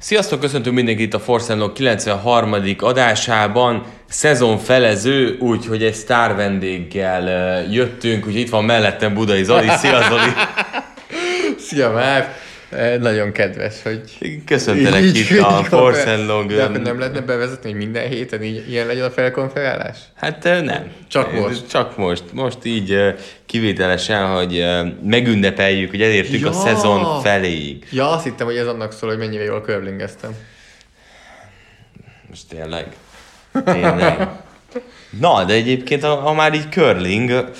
Sziasztok, köszöntünk mindenkit a Long 93. adásában. Szezon felező, úgyhogy egy sztár vendéggel jöttünk, úgyhogy itt van mellettem Budai Zoli. Szia Zoli! Szia Márk! Nagyon kedves, hogy... Köszöntelek így, itt így, a Force and Long. De nem lehetne bevezetni, hogy minden héten így, ilyen legyen a felkonferálás? Hát nem. Csak most? Csak most. Most így kivételesen, hogy megünnepeljük, hogy elértük ja. a szezon feléig. Ja, azt hittem, hogy ez annak szól, hogy mennyire jól körlingeztem. Most tényleg. Tényleg. Na, de egyébként, ha, ha már így curling,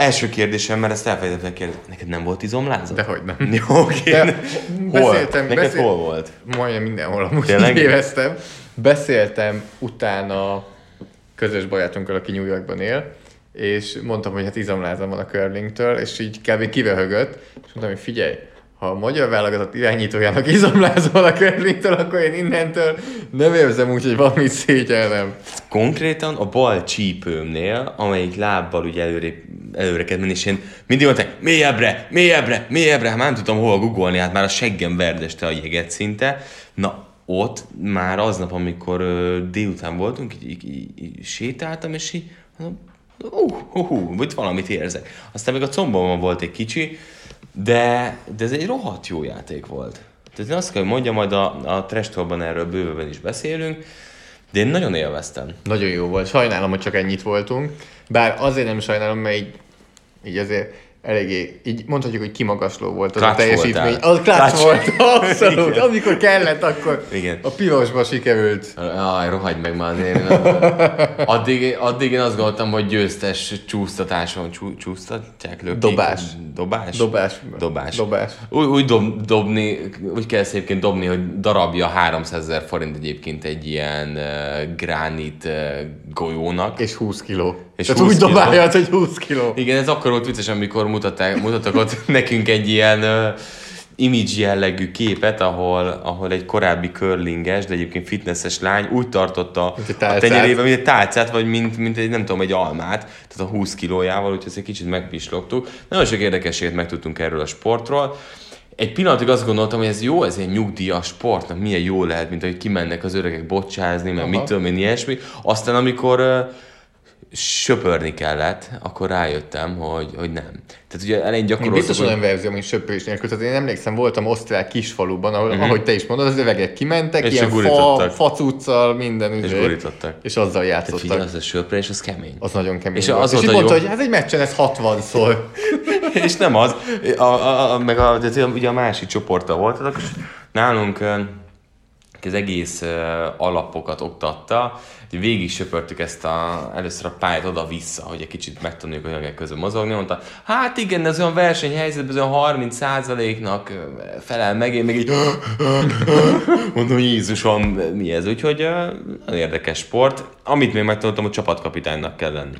Első kérdésem, mert ezt elfelejtettem kérdezni. Neked nem volt izomlázat? Dehogy nem. Jó, oké. Okay. hol? Beszéltem, Neked beszél... hol volt? Majdnem mindenhol, amúgy Tényleg? éveztem. Beszéltem utána közös barátunkkal, aki New Yorkban él, és mondtam, hogy hát izomlázam van a curlingtől, és így kb. kivehögött, és mondtam, hogy figyelj, ha a magyar válogatott irányítójának izomlázol a curlingtől, akkor én innentől nem érzem úgy, hogy valami szégyellem. Konkrétan a bal csípőmnél, amelyik lábbal ugye előre, előre kell menni, és én mindig mondtam, mélyebbre, mélyebbre, mélyebbre, hát nem tudtam hol googolni, hát már a seggem verdeste a jeget szinte. Na, ott már aznap, amikor délután voltunk, így, így, így, így sétáltam, és így, uh, uh, uh, uh, itt valamit érzek. Aztán még a combomon volt egy kicsi, de, de ez egy rohadt jó játék volt. Tehát én azt kell, hogy mondjam, majd a, a trash erről bővebben is beszélünk, de én nagyon élveztem. Nagyon jó volt. Sajnálom, hogy csak ennyit voltunk. Bár azért nem sajnálom, mert így, így azért eléggé, így mondhatjuk, hogy kimagasló volt az Klács a teljesítmény. Voltál. Az klács volt, abszolút. Igen. Amikor kellett, akkor Igen. a pirosba sikerült. Aj, rohagy meg már azért. addig, addig én azt gondoltam, hogy győztes csúsztatáson csú, csúsztatják, lökik. Dobás. Dobás? Dobás. Dobás. Dobás. Úgy, úgy dob, dobni, úgy kell egyébként dobni, hogy darabja 300 ezer forint egyébként egy ilyen uh, gránit uh, golyónak. És 20 kiló. És Tehát úgy dobálja, hogy 20 kiló. Igen, ez akkor volt vicces, amikor mutatták, mutattak ott nekünk egy ilyen uh, image jellegű képet, ahol, ahol egy korábbi curlinges, de egyébként fitnesses lány úgy tartotta a tenyerében, mint egy tálcát, vagy mint, mint egy, nem tudom, egy almát, tehát a 20 kilójával, úgyhogy ezt egy kicsit megpislogtuk. Nagyon sok érdekességet megtudtunk erről a sportról. Egy pillanatig azt gondoltam, hogy ez jó, ez egy nyugdíjas sportnak, milyen jó lehet, mint hogy kimennek az öregek bocsázni, mert mit tudom én, ilyesmi. Aztán amikor uh, söpörni kellett, akkor rájöttem, hogy, hogy nem. Tehát ugye elején gyakoroltam... Biztos hogy... olyan verzió, mint söpörés nélkül. Tehát én emlékszem, voltam osztrák kisfaluban, ahol, uh-huh. ahogy te is mondod, az övegek kimentek, és ilyen fa, facuccal, minden És üzé, gurítottak. És azzal játszottak. Tehát figyelj, az a söprés, az kemény. Az nagyon kemény. És, az és így mondta, hogy ez egy meccsen ez 60 szól. és nem az. A, a, a, meg a, ugye a másik csoporta volt, akkor nálunk az egész alapokat oktatta, hogy végig söpörtük ezt a, először a pályát oda-vissza, hogy egy kicsit megtanuljuk a jogek közül mozogni. Mondta, hát igen, ez olyan versenyhelyzetben olyan 30% nak felel meg, én még így mondom, Jézusom, mi ez? Úgyhogy nagyon érdekes sport. Amit még megtanultam, hogy csapatkapitánynak kell lenni.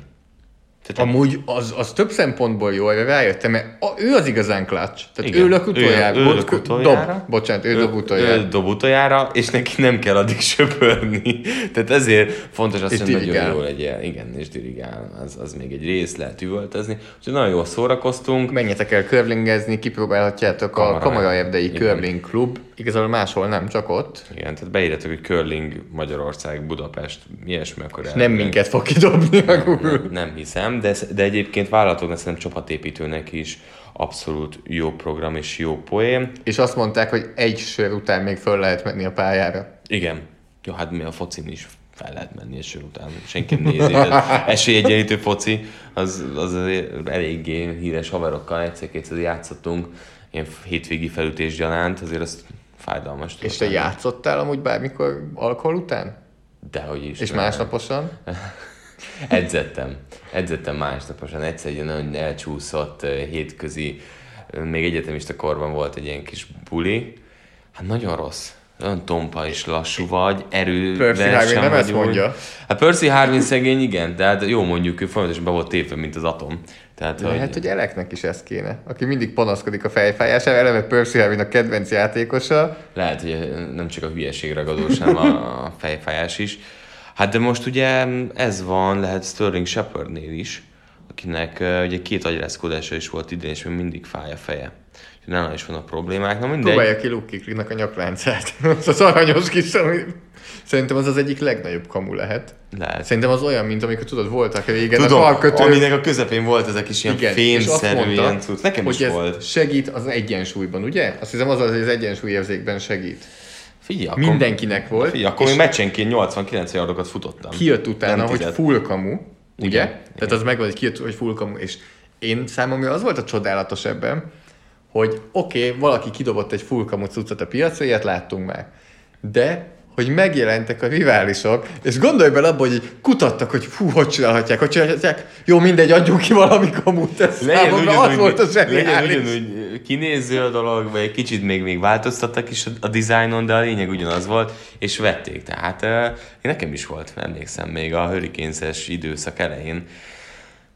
Tehát Amúgy az, az több szempontból jó, erre rájöttem, mert a, ő az igazán klács. Tehát Igen. ő lök utoljára. Ő, ő lök utoljára. Dob, bocsánat, ő, ő dob utoljára. Ő dob utoljára, és neki nem kell addig söpörni. Tehát ezért fontos azt, hogy nagyon jó legyen. Igen, és dirigál. Az, az még egy rész, lehet üvöltözni. Úgyhogy nagyon jól szórakoztunk. Menjetek el curlingezni, kipróbálhatjátok a Kamara Erdei Curling Klub. Igazából máshol nem, csak ott. Igen, tehát beírjátok, hogy Curling Magyarország, Budapest, ilyesmi, akkor el. Nem minket fog kidobni a Google. Nem, nem hiszem, de, de egyébként vállalatoknak szerintem csapatépítőnek is abszolút jó program és jó poém. És azt mondták, hogy egy sör után még föl lehet menni a pályára. Igen. Jó, hát mi a focin is fel lehet menni a sör után, senki nem nézi. Esélyegyenlítő foci, az, az eléggé híres haverokkal egyszer-kétszer játszottunk, ilyen hétvégi felütés gyanánt, azért az fájdalmas. És te játszottál amúgy bármikor alkohol után? Dehogy is. És másnaposan? edzettem. Edzettem másnaposan. Egyszer egy nagyon elcsúszott hétközi, még egyetemista korban volt egy ilyen kis buli. Hát nagyon rossz olyan tompa és lassú vagy, erő Percy Harvin nem ezt mondja. Hát Percy Harvin szegény, igen, tehát jó mondjuk, ő folyamatosan be volt tépve, mint az atom. Tehát, Lehet, hogy... hogy Eleknek is ez kéne, aki mindig panaszkodik a fejfájására, eleve Percy Harvin a kedvenc játékosa. Lehet, hogy nem csak a hülyeség ragadós, hanem a fejfájás is. Hát de most ugye ez van, lehet Sterling Shepardnél is, akinek ugye két agyrázkodása is volt idén, és még mindig fáj a feje nála is a problémák. Na mindegy. Próbálja ki Luke a nyakláncát. az az aranyos kis, ami... Szerintem az az egyik legnagyobb kamu lehet. Lehet. Szerintem az olyan, mint amikor tudod, voltak régen Tudom, a karkötő... aminek a közepén volt ezek is ilyen Igen, fémszerű ilyen cucc. Nekem hogy is ez volt. segít az egyensúlyban, ugye? Azt hiszem az az, hogy az egyensúlyérzékben segít. Figyelj, akkor, Mindenkinek volt. Figyelj, akkor még meccsenként 80-90 yardokat futottam. Kijött utána, hogy full kamu, ugye? Igen. Tehát az megvan, hogy kijött, hogy full kamu, és én számomra az volt a csodálatos ebben, hogy oké, okay, valaki kidobott egy full kamut cuccot a piacra, ilyet láttunk már. De hogy megjelentek a riválisok, és gondolj bele abba, hogy kutattak, hogy fú, hogy csinálhatják, hogy csinálhatják, jó, mindegy, adjunk ki valami kamut, ez legyen ugyanúgy, az volt a Legyen ugyanúgy kinéző a dolog, vagy egy kicsit még, még változtattak is a, a dizájnon, de a lényeg ugyanaz volt, és vették. Tehát uh, nekem is volt, emlékszem, még a hurricanes időszak elején,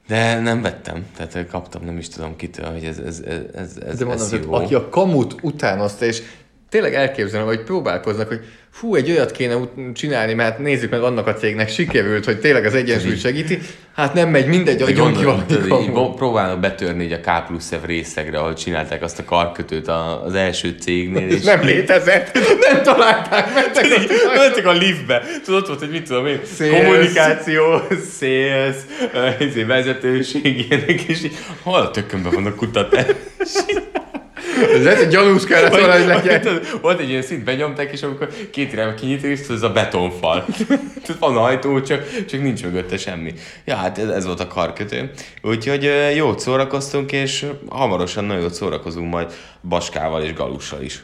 de nem vettem, tehát kaptam, nem is tudom kitől, hogy ez, ez, ez, ez, ez De mondom, jó. aki a kamut utánozta, és tényleg elképzelem, hogy próbálkoznak, hogy fú, egy olyat kéne csinálni, mert nézzük meg annak a cégnek sikerült, hogy tényleg az egyensúlyt segíti, hát nem megy, mindegy, adjon ki Próbálnak betörni a K plusz F részegre, ahol csinálták azt a karkötőt az első cégnél. És nem létezett, nem találták, mentek a, mentek a liftbe. Tudod, ott volt, hogy mit tudom én, sales. kommunikáció, sales, izé, vezetőség, ilyenek, és hol a tökönben vannak kutatás. Ez lehet, hogy gyanús kellett volna, hogy legyen. Volt egy ilyen szint, benyomták, és amikor két irányba kinyitok, és ez a betonfal. van ajtó, csak, csak nincs mögötte semmi. Ja, hát ez, ez volt a karkötő. Úgyhogy jót szórakoztunk, és hamarosan nagyon jót szórakozunk majd Baskával és Galussal is.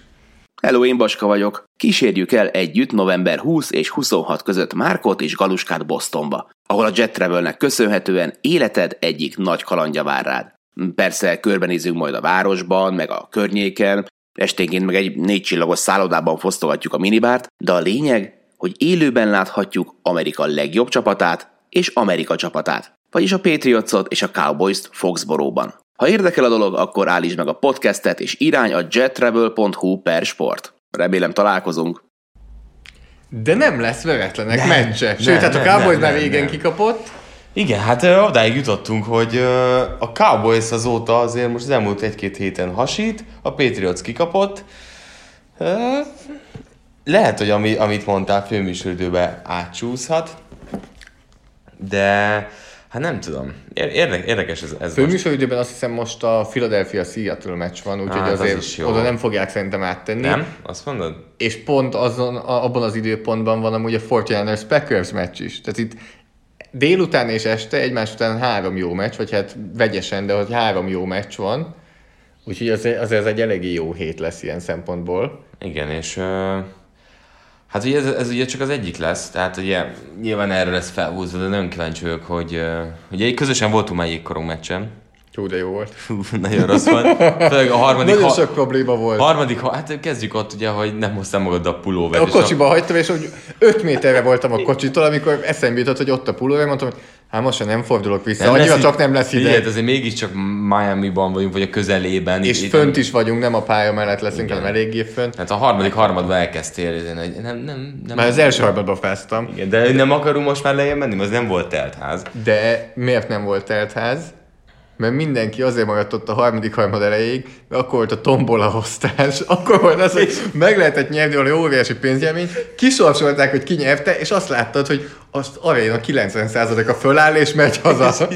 Hello, én Baska vagyok. Kísérjük el együtt november 20 és 26 között Márkot és Galuskát Bostonba, ahol a Jet Travelnek köszönhetően életed egyik nagy kalandja vár rád. Persze körbenézünk majd a városban, meg a környéken, esténként meg egy négy csillagos szállodában fosztogatjuk a minibárt, de a lényeg, hogy élőben láthatjuk Amerika legjobb csapatát és Amerika csapatát, vagyis a Patriotsot és a Cowboys-t Foxboróban. Ha érdekel a dolog, akkor állítsd meg a podcastet és irány a jettravel.hu per sport. Remélem találkozunk. De nem lesz veretlenek nem, meccse. Sőt, nem, hát a Cowboys már régen kikapott. Igen, hát odáig jutottunk, hogy a Cowboys azóta azért most az elmúlt egy-két héten hasít, a Patriots kikapott. Lehet, hogy ami, amit mondtál, főműsoridőbe átcsúszhat, de hát nem tudom. Érde, érdekes ez, ez Főműsoridőben azt hiszem most a Philadelphia Seattle meccs van, úgyhogy hát, azért az oda nem fogják szerintem áttenni. Nem? Azt mondod? És pont azon, abban az időpontban van amúgy a 49ers Packers meccs is. Tehát itt délután és este egymás után három jó meccs, vagy hát vegyesen, de hogy három jó meccs van. Úgyhogy azért, azért ez egy eléggé jó hét lesz ilyen szempontból. Igen, és hát ugye ez, ez ugye csak az egyik lesz, tehát ugye nyilván erre lesz felhúzva, de nagyon kíváncsi vagyok, hogy ugye közösen voltunk már jégkorong meccsen, Hú, de jó volt. Hú, nagyon rossz volt. Főleg a harmadik... Nagyon ha... sok probléma volt. Harmadik, ha... hát kezdjük ott ugye, hogy nem hoztam magad a pulóvert. A kocsiba a... hagytam, és hogy 5 méterre voltam a kocsitól, amikor eszembe jutott, hogy ott a pulóver, mondtam, hogy hát most nem fordulok vissza, nem annyira csak nem lesz ide. Figyelj, azért mégiscsak Miami-ban vagyunk, vagy a közelében. És itt, fönt is vagyunk, nem a pálya mellett leszünk, hanem eléggé fönt. Hát a harmadik harmadban elkezdtél, hogy nem, nem, nem. Már az első harmadban fáztam. Igen, de nem akarunk most már lejjebb menni, az nem volt teltház. De miért nem volt teltház? Mert mindenki azért maradt ott a harmadik harmad elejéig, mert akkor volt a tombola osztás, akkor volt az, hogy meg lehetett nyerni valami óriási pénzjelmény, kisorsolták, hogy ki nyerte, és azt láttad, hogy azt aréna 90%-a föláll, és megy haza.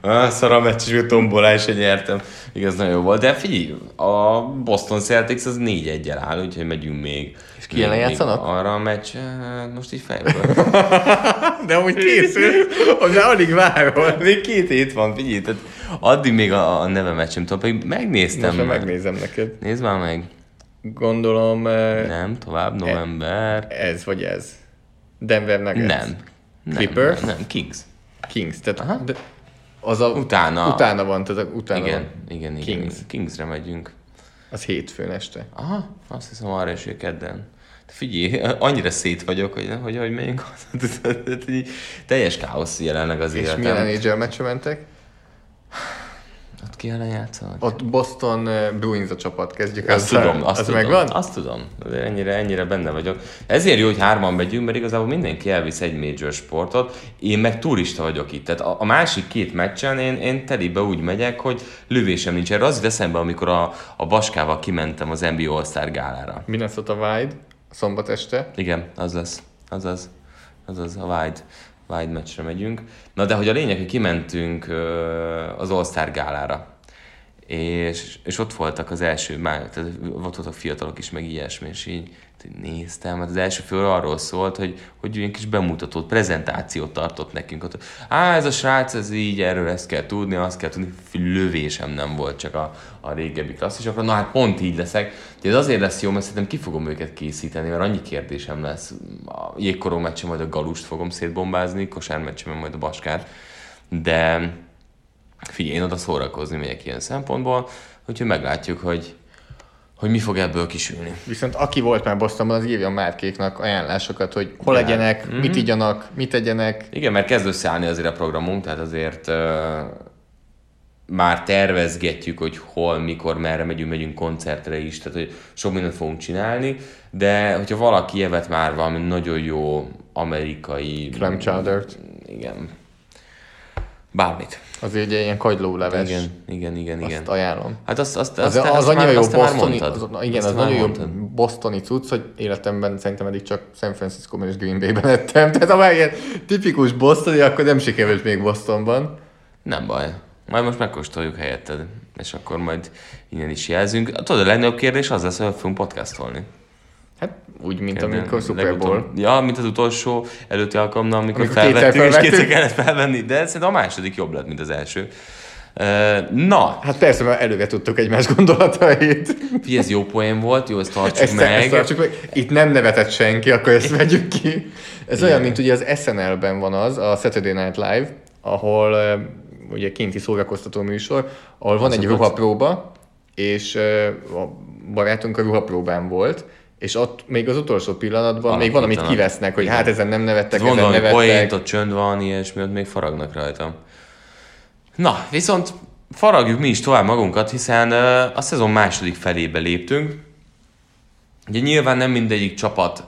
ah, szar a meccs, és a tombolá is nyertem. Igaz, nagyon jó volt. De figyelj, a Boston Celtics az 4 1 áll, úgyhogy megyünk még. És ki ellen játszanak? Arra a meccs, hát most így fejből. De amúgy készül, hogy alig várom. Még két hét van, figyelj, tehát addig még a, a nevemet sem tudom, pedig megnéztem. Most megnézem neked. Nézd már meg. Gondolom... Nem, tovább, november. Ez vagy ez. Denver Nuggets. Nem. nem Clippers? Nem, nem, Kings. Kings, tehát Aha. De az a, utána. Utána van, tehát utána igen, van. Igen, igen, Kings. Kingsre megyünk. Az hétfőn este. Aha, azt hiszem arra is, hogy kedden. Figyelj, annyira szét vagyok, hogy, hogy, hogy megyünk teljes káosz jelenleg az És életem. milyen NHL meccsre mentek? Ott ki játszanak? Ott Boston Bruins a csapat, kezdjük azt el. tudom, azt az tudom, megvan? Azt tudom, de ennyire, ennyire benne vagyok. Ezért jó, hogy hárman megyünk, mert igazából mindenki elvisz egy major sportot, én meg turista vagyok itt. Tehát a, a másik két meccsen én, én telibe úgy megyek, hogy lövésem nincs. Erre az eszembe, amikor a, a Baskával kimentem az NBA All-Star gálára. Minnesota Wild, szombat este. Igen, az lesz. Az az. Az az, a Wild. Wide meccsre megyünk. Na de hogy a lényeg, hogy kimentünk az All-Star gálára. És, és ott voltak az első, már, tehát ott voltak fiatalok is, meg ilyesmi, és így néztem, hát az első föl arról szólt, hogy, hogy egy kis bemutatót, prezentációt tartott nekünk. Ott, Á, ez a srác, ez így, erről ezt kell tudni, azt kell tudni, lövésem nem volt csak a, a régebbi klasszisokra. Na hát pont így leszek. De ez azért lesz jó, mert szerintem ki fogom őket készíteni, mert annyi kérdésem lesz. A jégkoró meccsen majd a galust fogom szétbombázni, kosármeccsen majd a baskát. De figyelj, én oda szórakozni megyek ilyen szempontból, úgyhogy meglátjuk, hogy hogy mi fog ebből kisülni. Viszont aki volt már Bostonban, az írja Márkéknak ajánlásokat, hogy hol ja. legyenek, mm-hmm. mit igyanak, mit tegyenek. Igen, mert kezd összeállni azért a programunk, tehát azért uh, már tervezgetjük, hogy hol, mikor, merre megyünk, megyünk koncertre is, tehát hogy sok mindent fogunk csinálni, de hogyha valaki evet már valami nagyon jó amerikai... Clam chowder-t. Igen. Bármit. Azért egy ilyen kagylóleves. Igen, igen, igen, igen. Azt ajánlom. Hát azt, azt, azt, az, az, az annyira jó bostoni, az, igen, azt az nagyon jó bostoni cucc, hogy életemben szerintem eddig csak San Francisco-ban és Green Bay-ben ettem. Tehát ha már ilyen tipikus bostoni, akkor nem sikerült még Bostonban. Nem baj. Majd most megkóstoljuk helyetted, és akkor majd innen is jelzünk. Tudod, a legnagyobb kérdés az lesz, hogy fogunk podcastolni. Hát úgy, mint Kérden, amikor Super Bowl. Ja, mint az utolsó előtti alkalommal, amikor, amikor felvettük, és kétszer kellett felvenni, de szerintem a második jobb lett, mint az első. Na. Hát persze, mert előre tudtuk egymás gondolatait. Figyelj, ez jó poén volt, jó, ezt tartsuk ezt, meg. Ezt tartsuk meg. Itt nem nevetett senki, akkor ezt vegyük ki. Ez Igen. olyan, mint ugye az SNL-ben van az, a Saturday Night Live, ahol ugye kinti szórakoztató műsor, ahol van az egy ruhapróba, és uh, a barátunk a ruhapróbán volt, és ott még az utolsó pillanatban Valaki még van, amit kivesznek, hogy hát ezen nem nevettek, ezen Gondolom, nevettek. Poént, ott csönd van, ilyesmi, ott még faragnak rajtam. Na, viszont faragjuk mi is tovább magunkat, hiszen a szezon második felébe léptünk. Ugye nyilván nem mindegyik csapat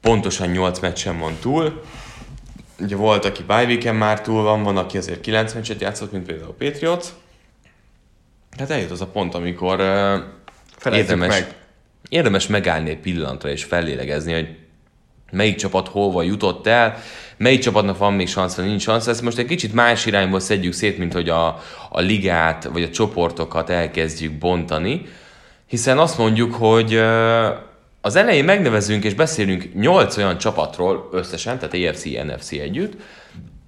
pontosan 8 meccsen van túl. Ugye volt, aki bye már túl van, van, aki azért 9 meccset játszott, mint például a Patriots. Tehát eljött az a pont, amikor uh, érdemes, meg érdemes megállni egy pillanatra és fellélegezni, hogy melyik csapat hova jutott el, melyik csapatnak van még szansz, vagy nincs szansz. Ezt most egy kicsit más irányból szedjük szét, mint hogy a, a ligát vagy a csoportokat elkezdjük bontani, hiszen azt mondjuk, hogy az elején megnevezünk és beszélünk 8 olyan csapatról összesen, tehát EFC, NFC együtt,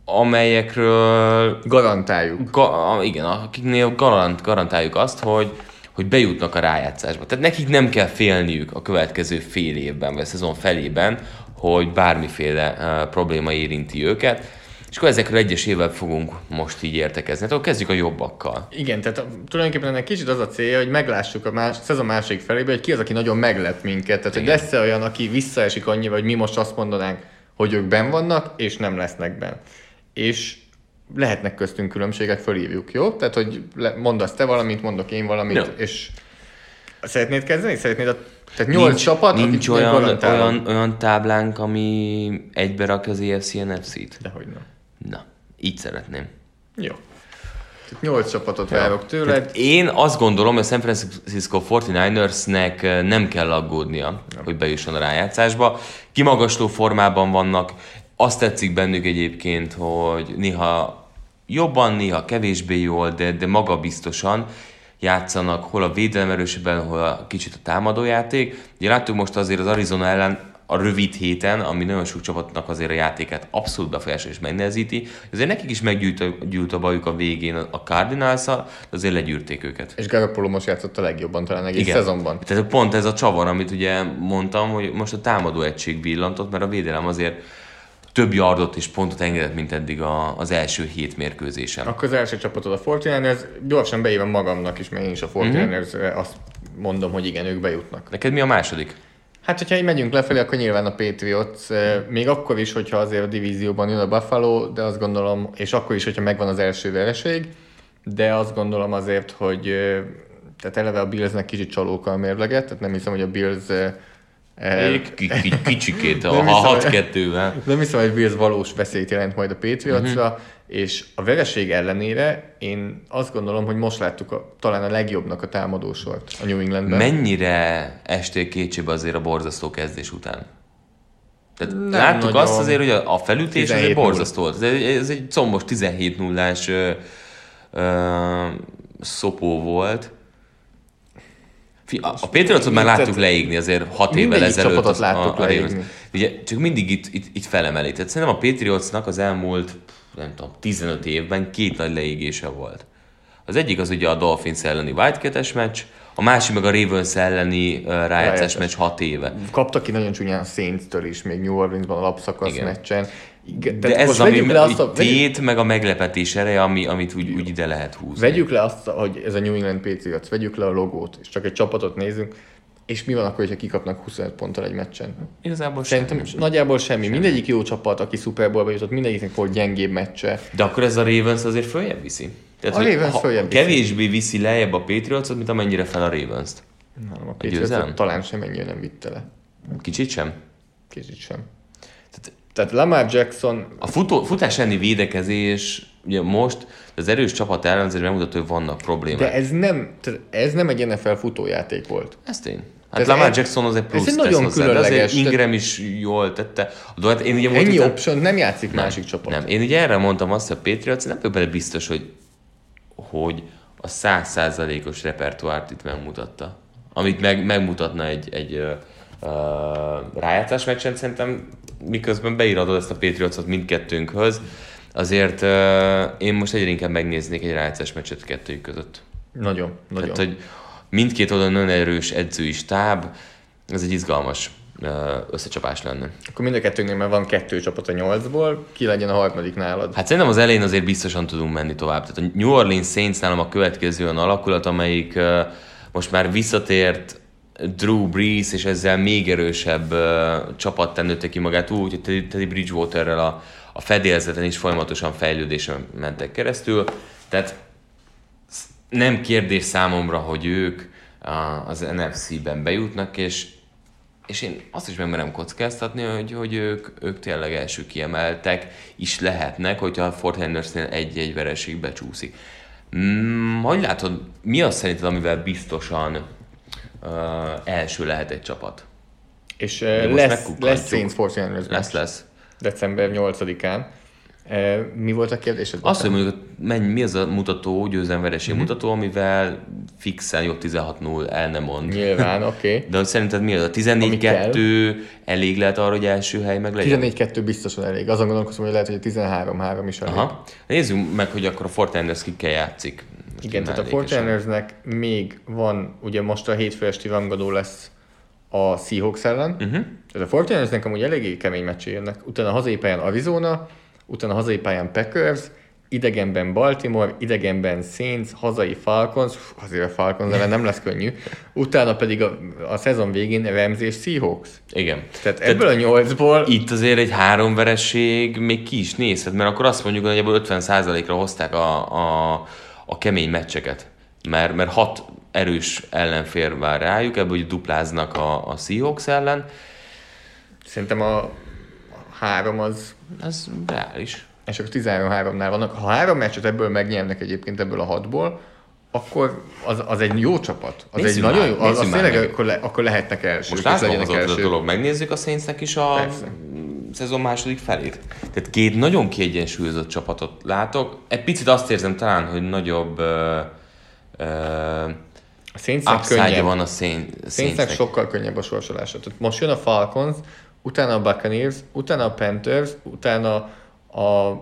amelyekről... Garantáljuk. Ga, igen, akiknél garant, garantáljuk azt, hogy, hogy bejutnak a rájátszásba. Tehát nekik nem kell félniük a következő fél évben, vagy a szezon felében, hogy bármiféle uh, probléma érinti őket. És akkor ezekről egyes évvel fogunk most így értekezni. Tehát kezdjük a jobbakkal. Igen, tehát tulajdonképpen ennek kicsit az a célja, hogy meglássuk a más, szezon második felében, hogy ki az, aki nagyon meglep minket. Tehát, Igen. hogy lesz-e olyan, aki visszaesik annyira, hogy mi most azt mondanánk, hogy ők ben vannak, és nem lesznek ben. És lehetnek köztünk különbségek, fölírjuk, jó? Tehát, hogy mondasz te valamit, mondok én valamit, ja. és szeretnéd kezdeni? Szeretnéd a tehát nyolc nincs, csapat, nincs olyan, olyan, olyan táblánk, ami egybe rak az EFC NFC-t? Dehogy nem. Na, így szeretném. Jó. Nyolc csapatot várok tőled. Tehát én azt gondolom, hogy a San Francisco 49ersnek nem kell aggódnia, nem. hogy bejusson a rájátszásba. Kimagasló formában vannak, azt tetszik bennük egyébként, hogy néha jobban, néha kevésbé jól, de, de magabiztosan játszanak, hol a védelem erősebben, hol a kicsit a támadójáték. Ugye láttuk most azért az Arizona ellen a rövid héten, ami nagyon sok csapatnak azért a játékát abszolút befolyásol és megnehezíti. Azért nekik is meggyűlt a bajuk a végén a cardinals de azért legyűrték őket. És Garoppolo most játszott a legjobban talán egész Igen. szezonban. Tehát pont ez a csavar, amit ugye mondtam, hogy most a támadó egység villantott, mert a védelem azért több yardot és pontot engedett, mint eddig a, az első hét mérkőzésen. Akkor az első csapatod a Fortinanders, gyorsan beívom magamnak is, mert én is a Fortinanders mm-hmm. azt mondom, hogy igen, ők bejutnak. Neked mi a második? Hát, hogyha így megyünk lefelé, akkor nyilván a Patriots, még akkor is, hogyha azért a divízióban jön a Buffalo, de azt gondolom, és akkor is, hogyha megvan az első vereség, de azt gondolom azért, hogy tehát eleve a Billsnek kicsit csalóka a mérleget, tehát nem hiszem, hogy a Bills Kicsikét, a 6-2-vel. Nem hiszem, hogy Bills valós veszélyt jelent majd a Patriotsra, uh-huh. És a vereség ellenére én azt gondolom, hogy most láttuk a, talán a legjobbnak a támadósort a New Englandben. Mennyire estél kétségbe azért a borzasztó kezdés után? Tehát nem láttuk nagyon. azt azért, hogy a, a felütés azért borzasztó volt. Ez, ez egy combos 17 0 szopó volt, a, a Patriotsot már láttuk leégni azért hat évvel ezelőtt. csapatot láttuk a, a leégni. Ugye, csak mindig itt, itt, itt felemeli. Tehát szerintem a Patriotsnak az elmúlt, nem tudom, 15 évben két nagy leégése volt. Az egyik az ugye a Dolphins elleni Wildcat-es meccs, a másik meg a Ravens elleni uh, rájátszás meccs 6 éve. Kaptak ki nagyon csúnyán Saints-től is, még New Orleansban a lapszakasz Igen. meccsen. Igen, de ez ami le azt a, tét, vegyük, meg a meglepetés ereje, ami, amit úgy, úgy ide lehet húzni. Vegyük le azt, hogy ez a New England Patriots, vegyük le a logót, és csak egy csapatot nézünk, és mi van akkor, hogyha kikapnak 25 ponttal egy meccsen? Igazából Szerintem semmi. nagyjából semmi. semmi. Mindegyik jó csapat, aki Super Bowlba jutott, mindegyiknek volt gyengébb meccse. De akkor ez a Ravens azért följebb viszi? Tehát, a Ravens följebb viszi. Kevésbé viszi lejjebb a Patriots-ot, mint amennyire fel a Ravens-t. Nem, a Patriots talán sem ennyire nem vitte le. Kicsit sem? Kicsit sem. Tehát Lamar Jackson... A futó, futás elleni védekezés, ugye most az erős csapat ellen azért megmutatja, hogy vannak problémák. De ez nem, ez nem egy NFL futójáték volt. Ez tény. Hát Lamar egy, Jackson az egy plusz ez egy nagyon hozzá, különleges. De azért Ingram is jól tette. A dolgot, én ugye Ennyi volt, option nem játszik nem, másik csapat. Nem, én ugye erre mondtam azt, hogy a Patriots nem vagyok bele biztos, hogy, hogy a százszázalékos repertoárt itt megmutatta. Amit meg, megmutatna egy, egy uh, uh, rájátszás meccsen, szerintem miközben beíradod ezt a Patriotsot mindkettőnkhöz, azért uh, én most egyre inkább megnéznék egy rájátszás meccset kettőjük között. Nagyon, nagyon. Tehát, hogy mindkét oldalon nagyon erős edzői stáb, ez egy izgalmas összecsapás lenne. Akkor mind a kettőnknél már van kettő csapat a nyolcból, ki legyen a harmadik nálad? Hát szerintem az elején azért biztosan tudunk menni tovább. Tehát a New Orleans Saints nálam a következő olyan alakulat, amelyik most már visszatért Drew Brees, és ezzel még erősebb csapat tennőtte ki magát úgy, hogy Teddy Bridgewaterrel a, a fedélzeten is folyamatosan fejlődésen mentek keresztül. Tehát nem kérdés számomra, hogy ők az NFC-ben bejutnak, és, és én azt is megmerem kockáztatni, hogy, hogy ők, ők tényleg első kiemeltek is lehetnek, hogyha a Fort Hendersnél egy-egy vereség becsúszik. Mm, hogy látod, mi az szerinted, amivel biztosan uh, első lehet egy csapat. És uh, lesz, lesz Saints Force Lesz, lesz. December 8-án. Mi volt a kérdés? Azt, hogy mondjuk, mennyi, mi az a mutató, győzelem vereség mm-hmm. mutató, amivel fixen jobb 16-0 el nem mond. Nyilván, oké. Okay. De hogy szerinted mi az? A 14-2 elég lehet arra, hogy első hely meg legyen? 14-2 biztosan elég. Azon gondolkozom, hogy lehet, hogy a 13-3 is elég. Aha. Nézzük meg, hogy akkor a Fortinanders kikkel játszik. Igen, tehát a Fortinernesnek még van, ugye most a hétfő esti rangadó lesz a Seahawks ellen. Uh-huh. Tehát a Fortinersnek amúgy eléggé kemény meccsé jönnek. Utána hazai pályán Arizona, utána hazai pályán Packers, idegenben Baltimore, idegenben Saints, hazai Falcons, azért a Falcons ellen nem lesz könnyű, utána pedig a, a szezon végén Rams és Seahawks. Igen. Tehát ebből Tehát a nyolcból... Itt azért egy három veresség még ki is nézhet, mert akkor azt mondjuk, hogy ebből 50%-ra hozták a, a a kemény meccseket. Mert, mert hat erős ellenfér vár rájuk, ebből hogy dupláznak a, a Seahawks ellen. Szerintem a három az... Ez reális. és akkor 13-3-nál vannak. Ha három meccset ebből megnyernek egyébként ebből a hatból, akkor az, az egy jó csapat. Az Nézzük egy már, nagyon jó, az, az tényleg meg. akkor, le, akkor lehetnek elsők. Most legyenek az a dolog. Megnézzük a Saintsnek is a Persze. szezon második felét. Tehát két nagyon kiegyensúlyozott csapatot látok. Egy picit azt érzem talán, hogy nagyobb uh, uh, A Saintsnek upside könnyebb. van a Saint, Saintsnek Saintsnek. sokkal könnyebb a sorsolása. Tehát most jön a Falcons, utána a Buccaneers, utána a Panthers, utána a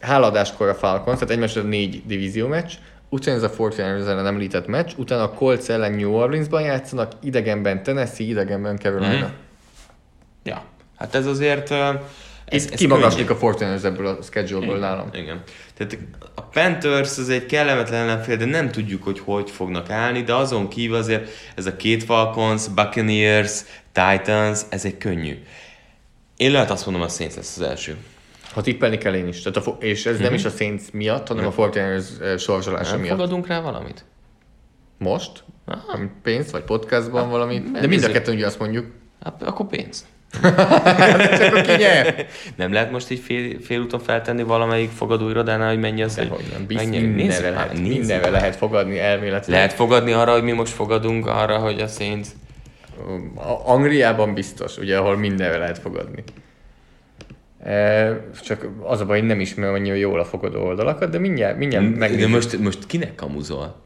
háladáskor a Falcons, tehát egymás a négy divízió meccs, utána ez a 49ers ellen említett meccs, utána a Colts ellen New Orleansban játszanak, idegenben Tennessee, idegenben Carolina. Mhm. Ja, hát ez azért... Ez, Itt ez kimagaslik a 49ers ebből a schedule-ből nálam. Igen. Tehát a Panthers az egy kellemetlen ellenfél, de nem tudjuk, hogy hogy fognak állni, de azon kívül azért ez a két Falcons, Buccaneers, Titans, ez egy könnyű. Én lehet azt mondom, a Saints lesz az első. Ha tippelni kell én is. Tehát a, és ez nem is a Saints miatt, hanem a 49ers eh, sorsolása Nem miatt. fogadunk rá valamit? Most? Ami Pénzt, vagy podcastban valamit? De mind a kettőn ugye azt mondjuk. Hát, akkor pénz. Csak akkor ki nyer? Nem lehet most így fél, félúton feltenni valamelyik fogadóirodánál, hogy mennyi az, Dehogy nem. Bizt, megnyeri? Nézzük mindenre, lehet, mindenre lehet fogadni elméletileg. Lehet fogadni arra, hogy mi most fogadunk arra, hogy a Saints... Angliában biztos, ugye, ahol mindenre lehet fogadni. E, csak az a baj, hogy nem ismerem annyira jól a fogadó oldalakat, de mindjárt, mindjárt De megnézzük. most, most kinek kamuzol?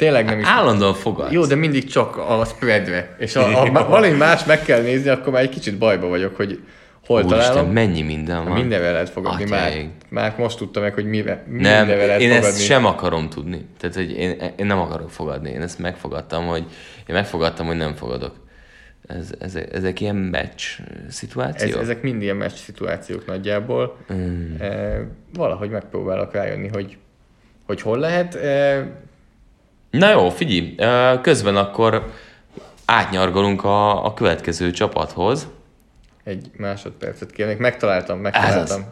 Tényleg nem is. Állandóan fogad. Jó, de mindig csak a spreadre. És ha, ha valami más meg kell nézni, akkor már egy kicsit bajba vagyok, hogy hol Úristen, találom. mennyi minden van. Mindenre lehet fogadni. Már, már most tudta meg, hogy mire, Nem, mindenre lehet én fogadni. ezt sem akarom tudni. Tehát, hogy én, én nem akarok fogadni. Én ezt megfogadtam, hogy én megfogadtam, hogy nem fogadok. Ez, ez, ezek ilyen meccs Ez, szituációk? ezek mind ilyen meccs szituációk nagyjából. Mm. E, valahogy megpróbálok rájönni, hogy, hogy hol lehet. E, Na jó, figyelj, közben akkor átnyargolunk a, a következő csapathoz. egy másodpercet kérnék. Megtaláltam, megtaláltam.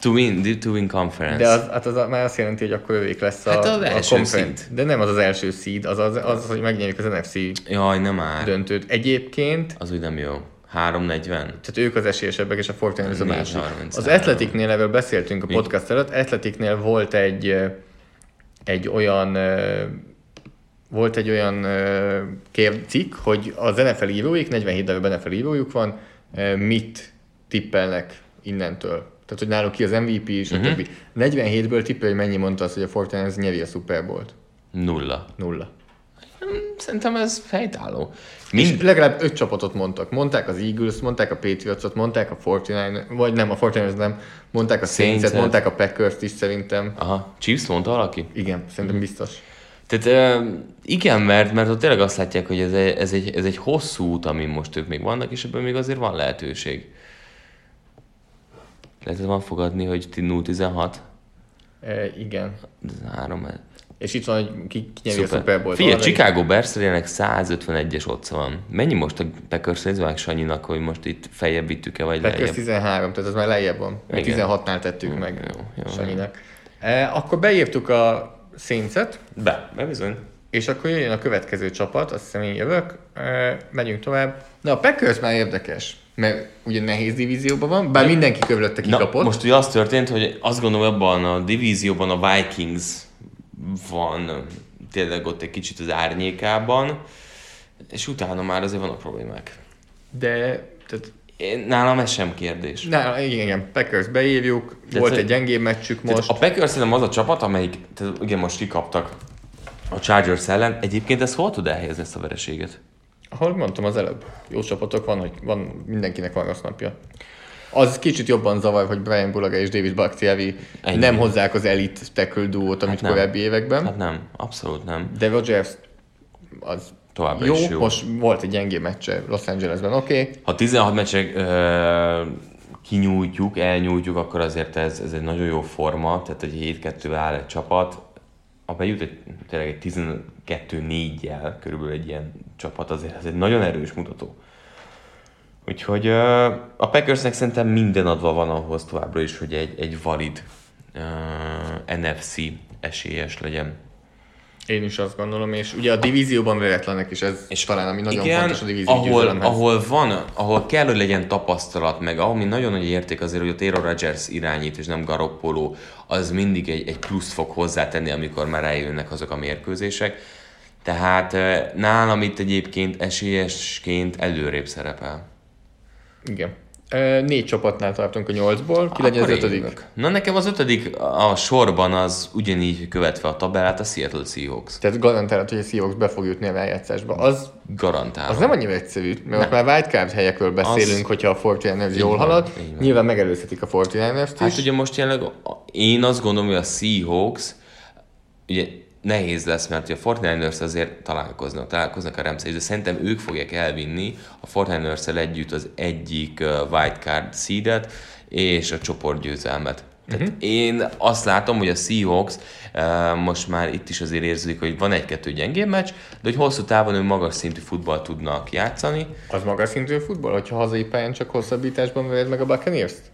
To win, to win conference. de az, hát az már azt jelenti, hogy akkor ővék lesz a, Hát az a első conference. De nem az az első seed, az az, az, hogy megnyerjük az NFC Jaj, nem már. döntőt. Egyébként Az úgy nem jó. 340. tehát ők az esélyesebbek, és a Fortnite a másik. 4.33. Az Athleticnél erről beszéltünk a podcast előtt, Athleticnél volt egy, egy olyan volt egy olyan kér, cikk, hogy az NFL íróik, 47 darab NFL írójuk van, mit tippelnek innentől. Tehát, hogy náluk ki az MVP és Mhm. a többi. 47-ből tippel, hogy mennyi mondta azt, hogy a Fortnite nyeri a Super Bowl-t. Nulla. Nulla. Szerintem ez fejtálló. És Mind, legalább öt csapatot mondtak. Mondták az Eagles, mondták a Patriots-ot, mondták a 49 vagy nem, a 49 nem, mondták a Saints-et. mondták a Packers-t is szerintem. aha, Chiefs mondta valaki? Igen, szerintem biztos. Tehát igen, mert, mert ott tényleg azt látják, hogy ez egy, ez, egy, ez egy hosszú út, amin most ők még vannak, és ebben még azért van lehetőség. Lehet van fogadni, hogy 0-16? E, igen. Ez három. És itt van, hogy ki, ki nyeri a Super Bowl-t. Figyelj, Chicago bears 151-es otca van. Mennyi most a Packers meg Sanyinak, hogy most itt feljebb vittük-e, vagy Packers lejjebb? 13, tehát ez már lejjebb van. Igen. 16-nál tettük meg jó, jó, Sanyinak. E, akkor beírtuk a Saints-et, Be, be bizony. és akkor jön a következő csapat, azt hiszem én jövök, e, megyünk tovább. Na a Packers már érdekes, mert ugye nehéz divízióban van, bár mindenki körülötte Na, kikapott. most ugye az történt, hogy azt gondolom, abban a divízióban a Vikings van tényleg ott egy kicsit az árnyékában, és utána már azért vannak problémák. De tehát, Én, nálam ez sem kérdés. na, igen, igen, Packers beírjuk, De volt egy gyengébb meccsük most. a Packers szerintem az a csapat, amelyik, tehát ugye most kikaptak a Chargers ellen. Egyébként ez hol tud elhelyezni ezt a vereséget? Ahogy mondtam az előbb, jó csapatok van, hogy van, mindenkinek van rossz napja. Az kicsit jobban zavar, hogy Brian Bulaga és David Bakhtiari Ennyi. nem hozzák az elite tackle duót, amit nem. korábbi években. Hát nem, abszolút nem. De Rodgers az Továbbra jó, is jó. most volt egy gyengébb meccse Los Angelesben, oké. Okay. Ha 16 meccsek ö, kinyújtjuk, elnyújtjuk, akkor azért ez, ez egy nagyon jó forma, tehát hogy 7-2 áll egy csapat, ha bejut egy, tényleg egy 12-4-jel körülbelül egy ilyen csapat, azért ez egy nagyon erős mutató. Úgyhogy a Packersnek szerintem minden adva van ahhoz továbbra is, hogy egy, egy valid ö, NFC esélyes legyen. Én is azt gondolom, és ugye a divízióban véletlenek is ez és talán ami nagyon igen, fontos a divízió ahol, ahol van, ahol kell, hogy legyen tapasztalat, meg ahol mi nagyon nagy érték azért, hogy a Taylor Rodgers irányít, és nem Garoppolo, az mindig egy, egy plusz fog hozzátenni, amikor már eljönnek azok a mérkőzések. Tehát nálam itt egyébként esélyesként előrébb szerepel. Igen. Négy csapatnál tartunk a nyolcból, ki legyen az ötödik? Na nekem az ötödik a sorban az ugyanígy követve a tabellát a Seattle Seahawks. Tehát garantálod, hogy a Seahawks be fog jutni a rájátszásba. Az, Garantálom. Az nem annyira egyszerű, mert nem. már wildcard helyekről beszélünk, az... hogyha a 49ers jól halad. Nyilván megelőzhetik a 49ers-t Hát ugye most jelenleg én azt gondolom, hogy a Seahawks ugye nehéz lesz, mert a Fortniners azért találkoznak, találkoznak a rams de szerintem ők fogják elvinni a Fortniners együtt az egyik wildcard seedet és a csoportgyőzelmet. Tehát uh-huh. én azt látom, hogy a Seahawks uh, most már itt is azért érzik, hogy van egy-kettő gyengébb meccs, de hogy hosszú távon ő magas szintű futball tudnak játszani. Az magas szintű futball, hogyha hazai pályán csak hosszabbításban vered meg a Buccaneers-t?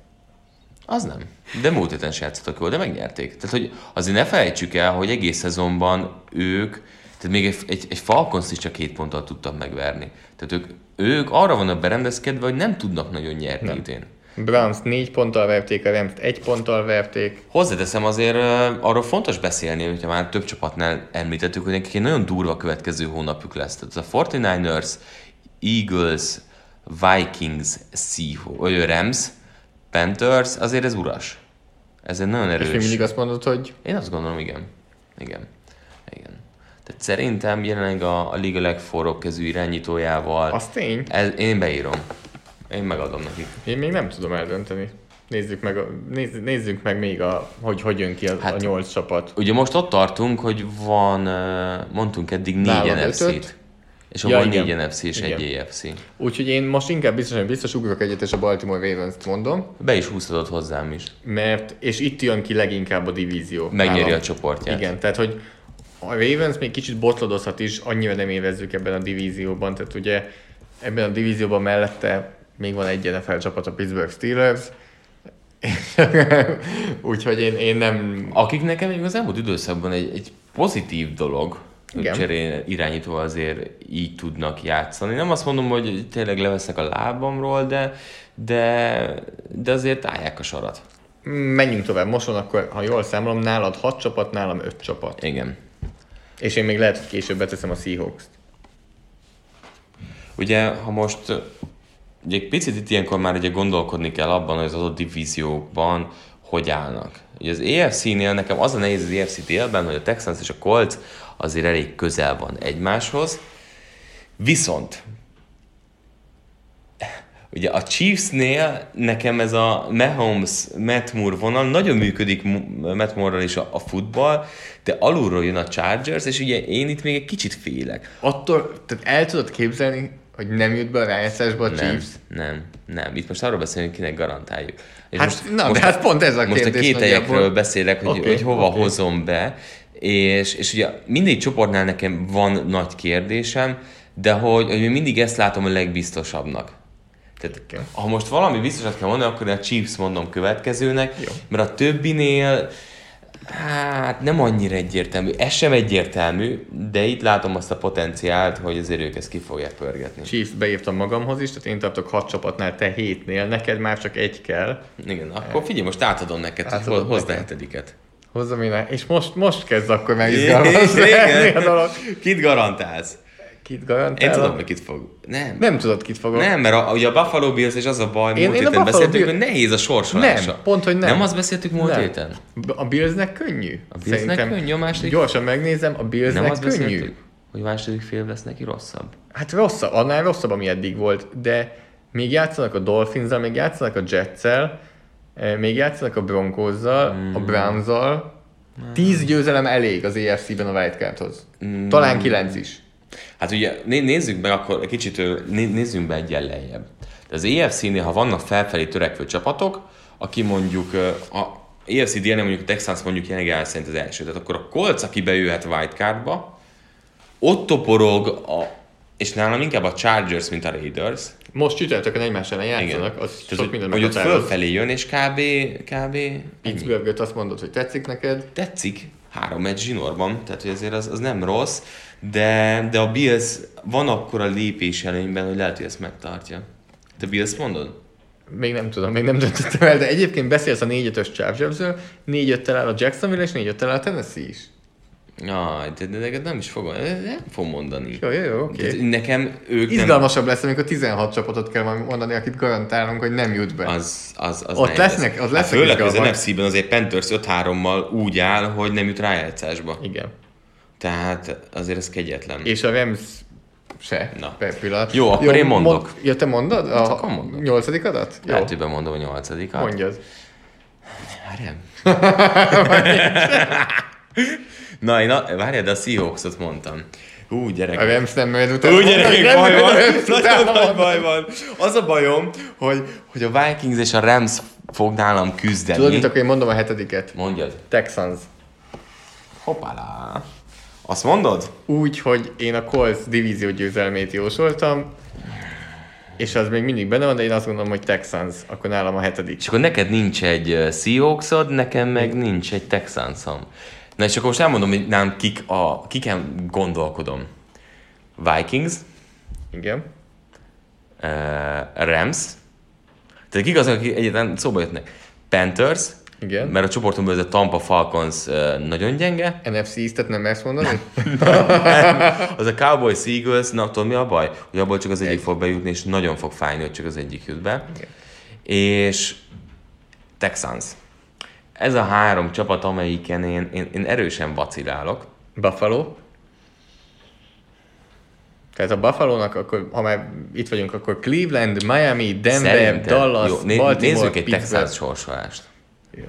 Az nem. De múlt héten se játszottak jól, de megnyerték. Tehát, hogy azért ne felejtsük el, hogy egész szezonban ők, tehát még egy, egy, egy Falcons is csak két ponttal tudtak megverni. Tehát ők, ők arra vannak berendezkedve, hogy nem tudnak nagyon nyerni nem. idén. Browns négy ponttal verték, a rams egy ponttal verték. Hozzáteszem azért, arról fontos beszélni, hogyha már több csapatnál említettük, hogy nekik egy nagyon durva következő hónapjuk lesz. Tehát a 49ers, Eagles, Vikings, Seahawks, Rams, Panthers, azért ez uras. Ez egy nagyon erős. És mindig azt mondod, hogy... Én azt gondolom, igen. Igen. Igen. Tehát szerintem jelenleg a, a liga legforróbb kezű irányítójával... Az tény. Ez, én beírom. Én megadom neki. Én még nem tudom eldönteni. Nézzük meg, nézz, nézzük meg még, a, hogy hogy jön ki a, hát, a nyolc csapat. Ugye most ott tartunk, hogy van, mondtunk eddig négy NFC-t. És ja, van négy NFC és igen. egy AFC. Úgyhogy én most inkább biztos, hogy biztos ugrok egyet, és a Baltimore Ravens-t mondom. Be is húzhatod hozzám is. Mert, és itt jön ki leginkább a divízió. Megnyeri nálam. a csoportját. Igen, tehát hogy a Ravens még kicsit botlodozhat is, annyira nem évezzük ebben a divízióban, tehát ugye ebben a divízióban mellette még van egy NFL csapat, a Pittsburgh Steelers, Úgyhogy én, én nem... Akik nekem az elmúlt időszakban egy, egy pozitív dolog, cserén irányítva azért így tudnak játszani. Nem azt mondom, hogy tényleg leveszek a lábamról, de, de, de azért állják a sarat. Menjünk tovább. Most van akkor, ha jól számolom, nálad 6 csapat, nálam 5 csapat. Igen. És én még lehet, hogy később beteszem a Seahawks-t. Ugye, ha most ugye egy picit itt ilyenkor már ugye gondolkodni kell abban, hogy az adott divíziókban hogy állnak. Ugye az EFC-nél nekem az a nehéz az EFC délben, hogy a Texans és a Colts azért elég közel van egymáshoz. Viszont ugye a Chiefsnél nekem ez a Mahomes, Matt Moore vonal nagyon működik Matt Moore-ral is a, a futball, de alulról jön a Chargers, és ugye én itt még egy kicsit félek. Attól, tehát el tudod képzelni, hogy nem jut be a rájátszásba a Chiefs? Nem, nem, nem. Itt most arról beszélünk, kinek garantáljuk. És hát, most, na, most, de hát pont ez a kérdés. Most a kételyekről beszélek, hogy, okay, hogy hova okay. hozom be, és, és ugye mindig csoportnál nekem van nagy kérdésem, de hogy, hogy mindig ezt látom a legbiztosabbnak. Tehát, okay. ha most valami biztosat kell mondani, akkor a Chiefs mondom következőnek, Jó. mert a többinél Hát nem annyira egyértelmű. Ez sem egyértelmű, de itt látom azt a potenciált, hogy azért ők ezt ki fogják pörgetni. Chiefs beírtam magamhoz is, tehát én tartok hat csapatnál, te hétnél, neked már csak egy kell. Igen, akkor figyelj, most átadom neked, átadom hogy hozd a hetediket. Hozzam én, és most, most kezd akkor megizgalmazni a dolog. Kit garantálsz? Kit garantál? Én tudom, hogy kit fog. Nem. Nem tudod, kit fogok. Nem, mert a, ugye a Buffalo Bills és az a baj, én, múlt én héten beszéltük, Bill... hogy nehéz a sorsolása. Nem, pont, hogy nem. Nem azt beszéltük múlt nem. héten? A Billsnek könnyű. A Billsnek könnyű, a második... Gyorsan megnézem, a Billsnek nem azt könnyű. Beszéltük, hogy második fél lesz neki rosszabb. Hát rosszabb, annál rosszabb, ami eddig volt, de még játszanak a dolphins még játszanak a jets még játszanak a Broncos-zal, mm. a Browns-zal. Tíz győzelem elég az EFC-ben a Wildcardhoz. Mm. Talán kilenc is. Hát ugye nézzük meg akkor egy kicsit, nézzünk be egy lejjebb. De az EFC-nél, ha vannak felfelé törekvő csapatok, aki mondjuk a EFC délnél mondjuk a Texans mondjuk jelenleg áll szerint az első, tehát akkor a Colts, aki bejöhet wildcardba, ott toporog, a, és nálam inkább a Chargers, mint a Raiders. Most csütörtökön egymás ellen játszanak, Igen. az Tehát, sok minden Hogy ott fölfelé jön, és kb. kb. Pittsburgh azt mondod, hogy tetszik neked? Tetszik, három meccs zsinórban, tehát hogy azért az, az nem rossz, de, de a Bills van akkor a lépés előnyben, hogy lehet, hogy ezt megtartja. Te Bills mondod? Még nem tudom, még nem döntöttem el, de egyébként beszélsz a 4-5-ös Chargersről, 4 el a Jacksonville, és 4 el a Tennessee is. Jaj, de, de, de nem is fogom, nem fogom mondani. Jó, jó, jó, oké. Okay. Nekem ők Izgalmasabb nem... lesz, amikor 16 csapatot kell majd mondani, akit garantálunk, hogy nem jut be. Az, az, az Ott lesznek, az hát lesznek hát Főleg az NFC-ben azért Panthers 5-3-mal úgy áll, hogy nem jut rájátszásba. Igen. Tehát azért ez kegyetlen. És a Rams se. Na. Per pillanat. Jó, akkor Jó, én mondok. Mond, ja, te mondod? A hát mondok. nyolcadikadat? Jó. Lehet, hogy bemondom a nyolcadikat. Mondjad. Várjál. Na, én a, várjál, de a Seahawks-ot mondtam. Hú, gyerek. A Rams nem majd utána. Hú, gyerek, baj van. Nagyon nagy baj van. Az a bajom, hogy, hogy a Vikings és a Rams fog nálam küzdeni. Tudod, mit akkor én mondom a hetediket? Mondjad. Texans. Hoppálá. Azt mondod? Úgy, hogy én a Colts divízió győzelmét jósoltam, és az még mindig benne van, de én azt gondolom, hogy Texans, akkor nálam a hetedik. És akkor neked nincs egy Seahawksod, nekem meg nincs egy Texansom. Na és akkor most elmondom, hogy nálam kik a, kiken gondolkodom. Vikings. Igen. Uh, Rams. Tehát kik azok, akik egyetlen szóba jöttnek. Panthers. Igen. Mert a csoportomban ez a Tampa Falcons uh, nagyon gyenge. NFC East-et nem ezt mondani? az a Cowboys Eagles, na tudod mi a baj? Hogy abból csak az egyik fog bejutni, és nagyon fog fájni, hogy csak az egyik jut be. Igen. És Texans. Ez a három csapat, amelyiken én, én, én erősen vacilálok. Buffalo. Tehát a Buffalo-nak, akkor, ha már itt vagyunk, akkor Cleveland, Miami, Denver, Szerintem. Dallas, Jó, né- Baltimore, Nézzük egy Texas sorsolást. Jó.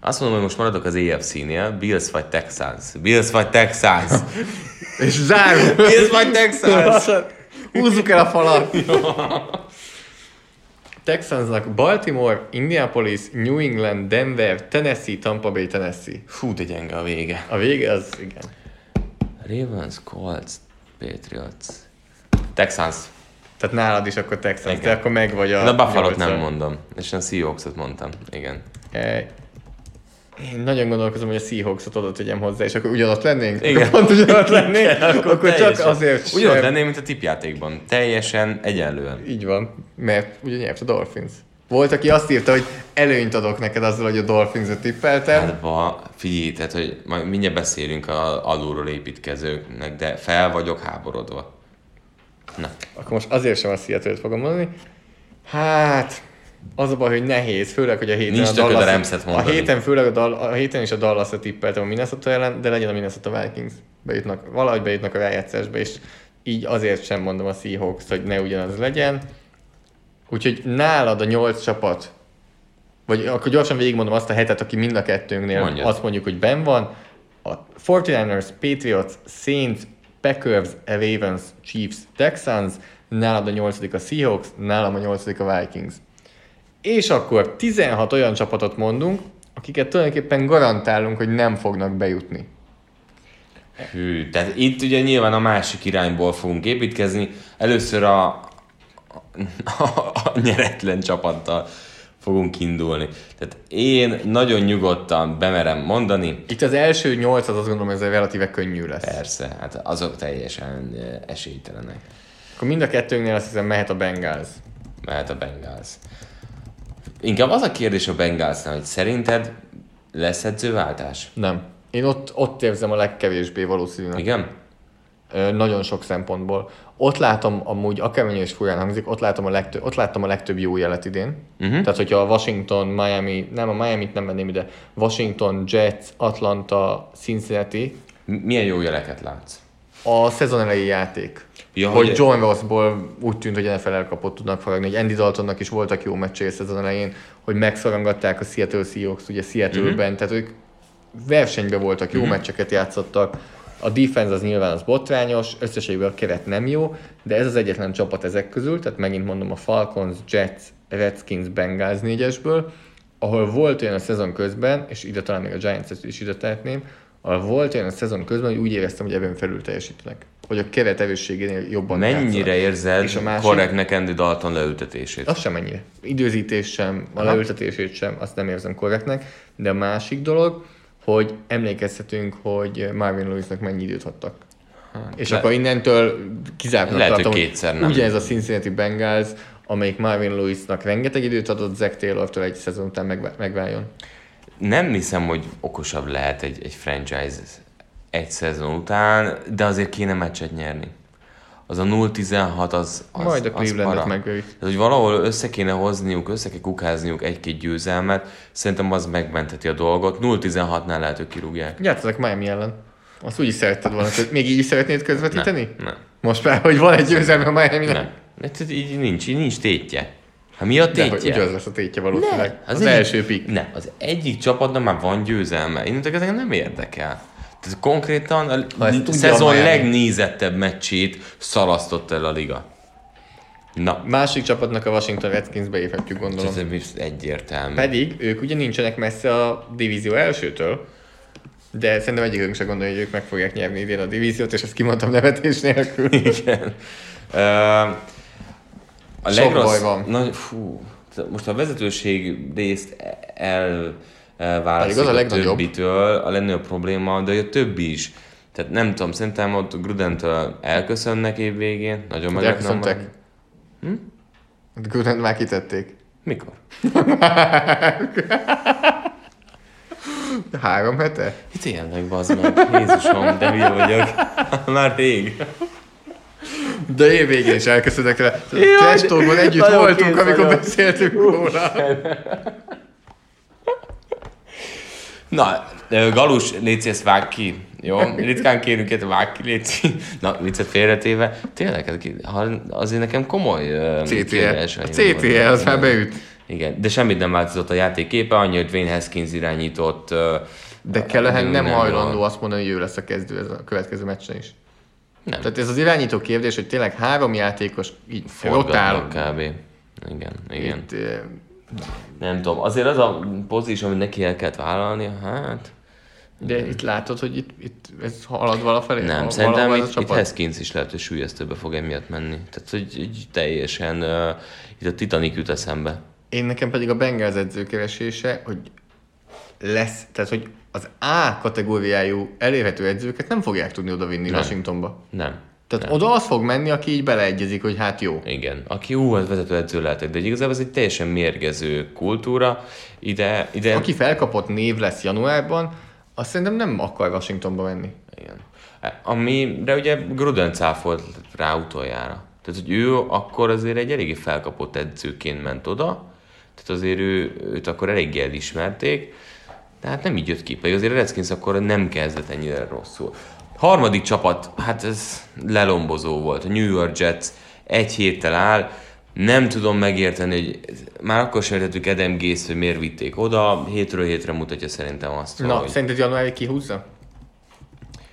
Azt mondom, hogy most maradok az AFC-nél, Bills vagy Texas. Bills vagy Texas. És zárunk. Bills vagy Texas. Húzzuk el a falat. Texansnak Baltimore, Indianapolis, New England, Denver, Tennessee, Tampa Bay, Tennessee. Fú, de gyenge a vége. A vége az, igen. Ravens, Colts, Patriots. Texans. Tehát nálad is akkor Texans, igen. te akkor meg vagy a... De a buffalo nem mondom, és a Seahawks-ot mondtam, igen. E, én nagyon gondolkozom, hogy a Seahawks-ot oda tegyem hozzá, és akkor ugyanott lennénk? Igen. Akkor pont ugyanott lennénk? Igen, akkor, akkor csak azért sem. Ugyanott lennénk, mint a tipjátékban. Teljesen egyenlően. Így van, mert ugye nyert a Dolphins. Volt, aki azt írta, hogy előnyt adok neked azzal, hogy a Dolphins-et tippeltem. Hát ba, figyelj, tehát, hogy majd mindjárt beszélünk a alulról építkezőknek, de fel vagyok háborodva. Na. Akkor most azért sem a seattle fogom mondani. Hát, az a baj, hogy nehéz, főleg, hogy a héten Nincs a Dallas... A, a héten főleg a, Dal, a héten is a Dallas-ra tippeltem a Minnesota ellen, de legyen a Minnesota Vikings. Bejutnak, valahogy bejutnak a rájátszásba, és így azért sem mondom a Seahawks, hogy ne ugyanaz legyen. Úgyhogy nálad a nyolc csapat, vagy akkor gyorsan végigmondom azt a hetet, aki mind a kettőnknél Mondjad. azt mondjuk, hogy ben van. A 49ers, Patriots, Saints, Packers, Ravens, Chiefs, Texans, nálad a nyolcadik a Seahawks, nálam a nyolcadik a Vikings. És akkor 16 olyan csapatot mondunk, akiket tulajdonképpen garantálunk, hogy nem fognak bejutni. Hű, tehát itt ugye nyilván a másik irányból fogunk építkezni. Először a, a, a nyeretlen csapattal fogunk indulni. Tehát én nagyon nyugodtan bemerem mondani. Itt az első nyolc, az azt gondolom, ez relatíve könnyű lesz. Persze, hát azok teljesen esélytelenek. Akkor mind a kettőnknél azt hiszem mehet a Bengals. Mehet a Bengals. Inkább az a kérdés a Bengalsnál, hogy szerinted lesz edzőváltás? Nem. Én ott, ott érzem a legkevésbé valószínűleg. Igen? Ö, nagyon sok szempontból. Ott látom amúgy, akármennyire is furán hangzik, ott, látom a legtöbb, ott láttam a legtöbb jó jelet idén. Uh-huh. Tehát, hogyha a Washington, Miami, nem a Miami-t nem venném ide, Washington, Jets, Atlanta, Cincinnati. Milyen jó jeleket látsz? A szezon elejé játék. Ja, hogy, hogy John Rossból úgy tűnt, hogy NFL elkapott tudnak faragni, hogy Andy Daltonnak is voltak jó meccsei szezon elején, hogy megszorongatták a Seattle Seahawks, ugye Seattle-ben, uh-huh. tehát ők versenyben voltak, jó uh-huh. meccseket játszottak, a defense az nyilván az botrányos, összességében a keret nem jó, de ez az egyetlen csapat ezek közül, tehát megint mondom a Falcons, Jets, Redskins, Bengals négyesből, ahol volt olyan a szezon közben, és ide talán még a Giants-et is ide tehetném, ahol volt olyan a szezon közben, hogy úgy éreztem, hogy ebben felül teljesítenek. Hogy a keret erősségénél jobban Mennyire játszanak. érzed és a másik, korrektnek Andy Dalton leültetését? Az sem mennyire. Időzítés sem, a Aha. leültetését sem, azt nem érzem korrektnek. De a másik dolog, hogy emlékezhetünk, hogy Marvin Lewisnak mennyi időt adtak. Hát, és le... akkor innentől kizártnak Lehet, tartom, hogy kétszer nem. Ugyanez a Cincinnati Bengals, amelyik Marvin Lewisnak rengeteg időt adott Zach Taylor-től egy szezon után meg, megváljon. Nem hiszem, hogy okosabb lehet egy, egy franchise egy szezon után, de azért kéne meccset nyerni. Az a 0-16 az, az Majd a Clevelandet megöljük. hogy valahol össze kéne hozniuk, össze kell kukázniuk egy-két győzelmet, szerintem az megmentheti a dolgot. 0-16-nál lehet, hogy kirúgják. Játszanak Miami ellen. Azt úgy is szeretted volna, hogy még így is szeretnéd közvetíteni? Nem. nem. Most már, hogy van egy győzelme a miami Nem. Hát így nincs, így nincs tétje. Ha mi a tétje? De, hogy lesz a tétje valószínűleg. Ne, az, az egyik, első pik. Nem, az egyik csapatnak már van győzelme. Én ezek nem érdekel. Tehát konkrétan a szezon legnézettebb meccsét szalasztott el a liga. Na. Másik csapatnak a Washington Redskins beéphetjük, gondolom. Ez egyértelmű. Pedig ők ugye nincsenek messze a divízió elsőtől, de szerintem egyikünk sem gondolja, hogy ők meg fogják nyerni idén a divíziót, és ezt kimondtam nevetés nélkül. Igen. Uh, a Sok legrossz, baj van. Na, fú, most a vezetőség részt el válaszik a, a többitől, a legnagyobb probléma, de a többi is. Tehát nem tudom, szerintem ott Grudentől elköszönnek évvégén, nagyon meg Elköszöntek? Hm? Grudent már kitették. Mikor? Három hete? Tényleg, bazd meg. Jézusom, de hülye vagyok. Már rég. De én végén is elköszönök rá. Testóban együtt voltunk, amikor beszéltünk róla. Na, Galus, légy ezt vág ki. Jó? Ritkán kérünk ilyet, vág ki, légy Na, viccet félretéve. Tényleg, azért nekem komoly CTE. CTE, az már beüt. Igen, de semmit nem változott a játék képe, annyi, hogy Wayne Haskins irányított. De Kellehen nem, nem hajlandó azt mondani, hogy ő lesz a kezdő ez a következő meccsen is. Nem. Tehát ez az irányító kérdés, hogy tényleg három játékos így rotál. kb. Igen, igen. Itt, nem tudom, azért az a pozíció, amit neki el kellett vállalni, hát... De itt látod, hogy itt, itt ez halad valafelé? Nem, szerintem itt, itt Haskins is lehet, hogy súlyeztőbe fog emiatt menni. Tehát, hogy így teljesen uh, itt a Titanic jut eszembe. Én nekem pedig a Bengals edzőkeresése, hogy lesz, tehát hogy az A kategóriájú elérhető edzőket nem fogják tudni odavinni nem. Washingtonba. Nem. Tehát nem. oda az fog menni, aki így beleegyezik, hogy hát jó. Igen, aki jó, az vezető edző lehetek, de igazából ez egy teljesen mérgező kultúra. Ide, ide... Aki felkapott név lesz januárban, azt szerintem nem akar Washingtonba menni. Igen. Amire ugye Gruden cáfolt rá utoljára. Tehát, hogy ő akkor azért egy eléggé felkapott edzőként ment oda, tehát azért ő, őt akkor eléggé elismerték, de hát nem így jött ki, pedig azért a Redskins akkor nem kezdett ennyire rosszul. Harmadik csapat, hát ez lelombozó volt. A New York Jets egy héttel áll, nem tudom megérteni, hogy már akkor sem értettük Adam Gase, hogy miért vitték oda, hétről hétre mutatja szerintem azt, Na, hogy... szerinted januári kihúzza?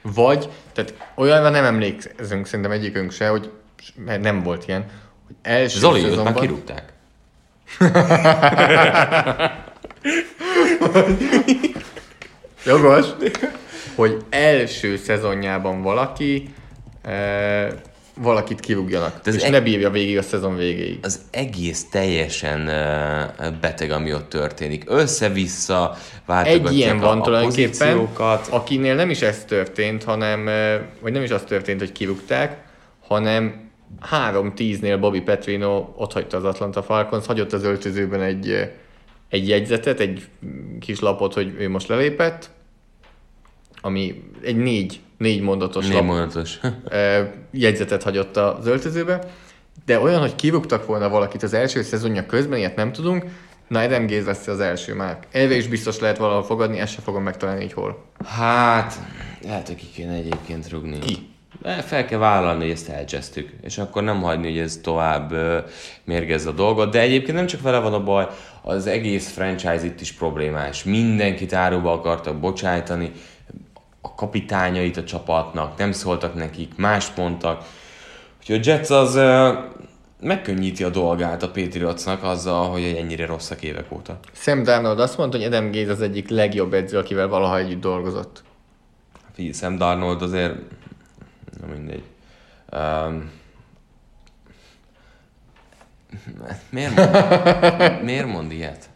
Vagy, tehát olyanra nem emlékszünk szerintem egyikünk se, hogy mert nem volt ilyen, hogy első Zoli, szezonban... már kirúgták. Jogos hogy első szezonjában valaki e, valakit kirúgjanak, és eg- ne bírja végig a szezon végéig. Az egész teljesen uh, beteg, ami ott történik. Össze-vissza Egy ilyen van a, tulajdonképpen, akinél nem is ez történt, hanem, vagy nem is az történt, hogy kirúgták, hanem 3-10-nél Bobby Petrino ott hagyta az Atlanta Falcons, hagyott az öltözőben egy, egy jegyzetet, egy kis lapot, hogy ő most lelépett, ami egy négy, négy mondatos, négy lap, mondatos. jegyzetet hagyott az öltözőbe, de olyan, hogy kivugtak volna valakit az első szezonja közben, ilyet nem tudunk, Na, Adam Gaze lesz az első már. Elve is biztos lehet valahol fogadni, ezt se fogom megtalálni, hogy hol. Hát, lehet, hogy ki kéne egyébként rugni. Ki? Fel kell vállalni, hogy ezt elcsesztük, és akkor nem hagyni, hogy ez tovább mérgezz a dolgot. De egyébként nem csak vele van a baj, az egész franchise itt is problémás. Mindenkit áruba akartak bocsájtani, a kapitányait a csapatnak, nem szóltak nekik, más mondtak. Úgyhogy a Jets az megkönnyíti a dolgát a Patriotsnak azzal, hogy ennyire rosszak évek óta. Sam Darnold azt mondta, hogy Adam Gaze az egyik legjobb edző, akivel valaha együtt dolgozott. Figyelj, Sam Darnold azért, nem mindegy. Um, miért, mond, miért mond ilyet?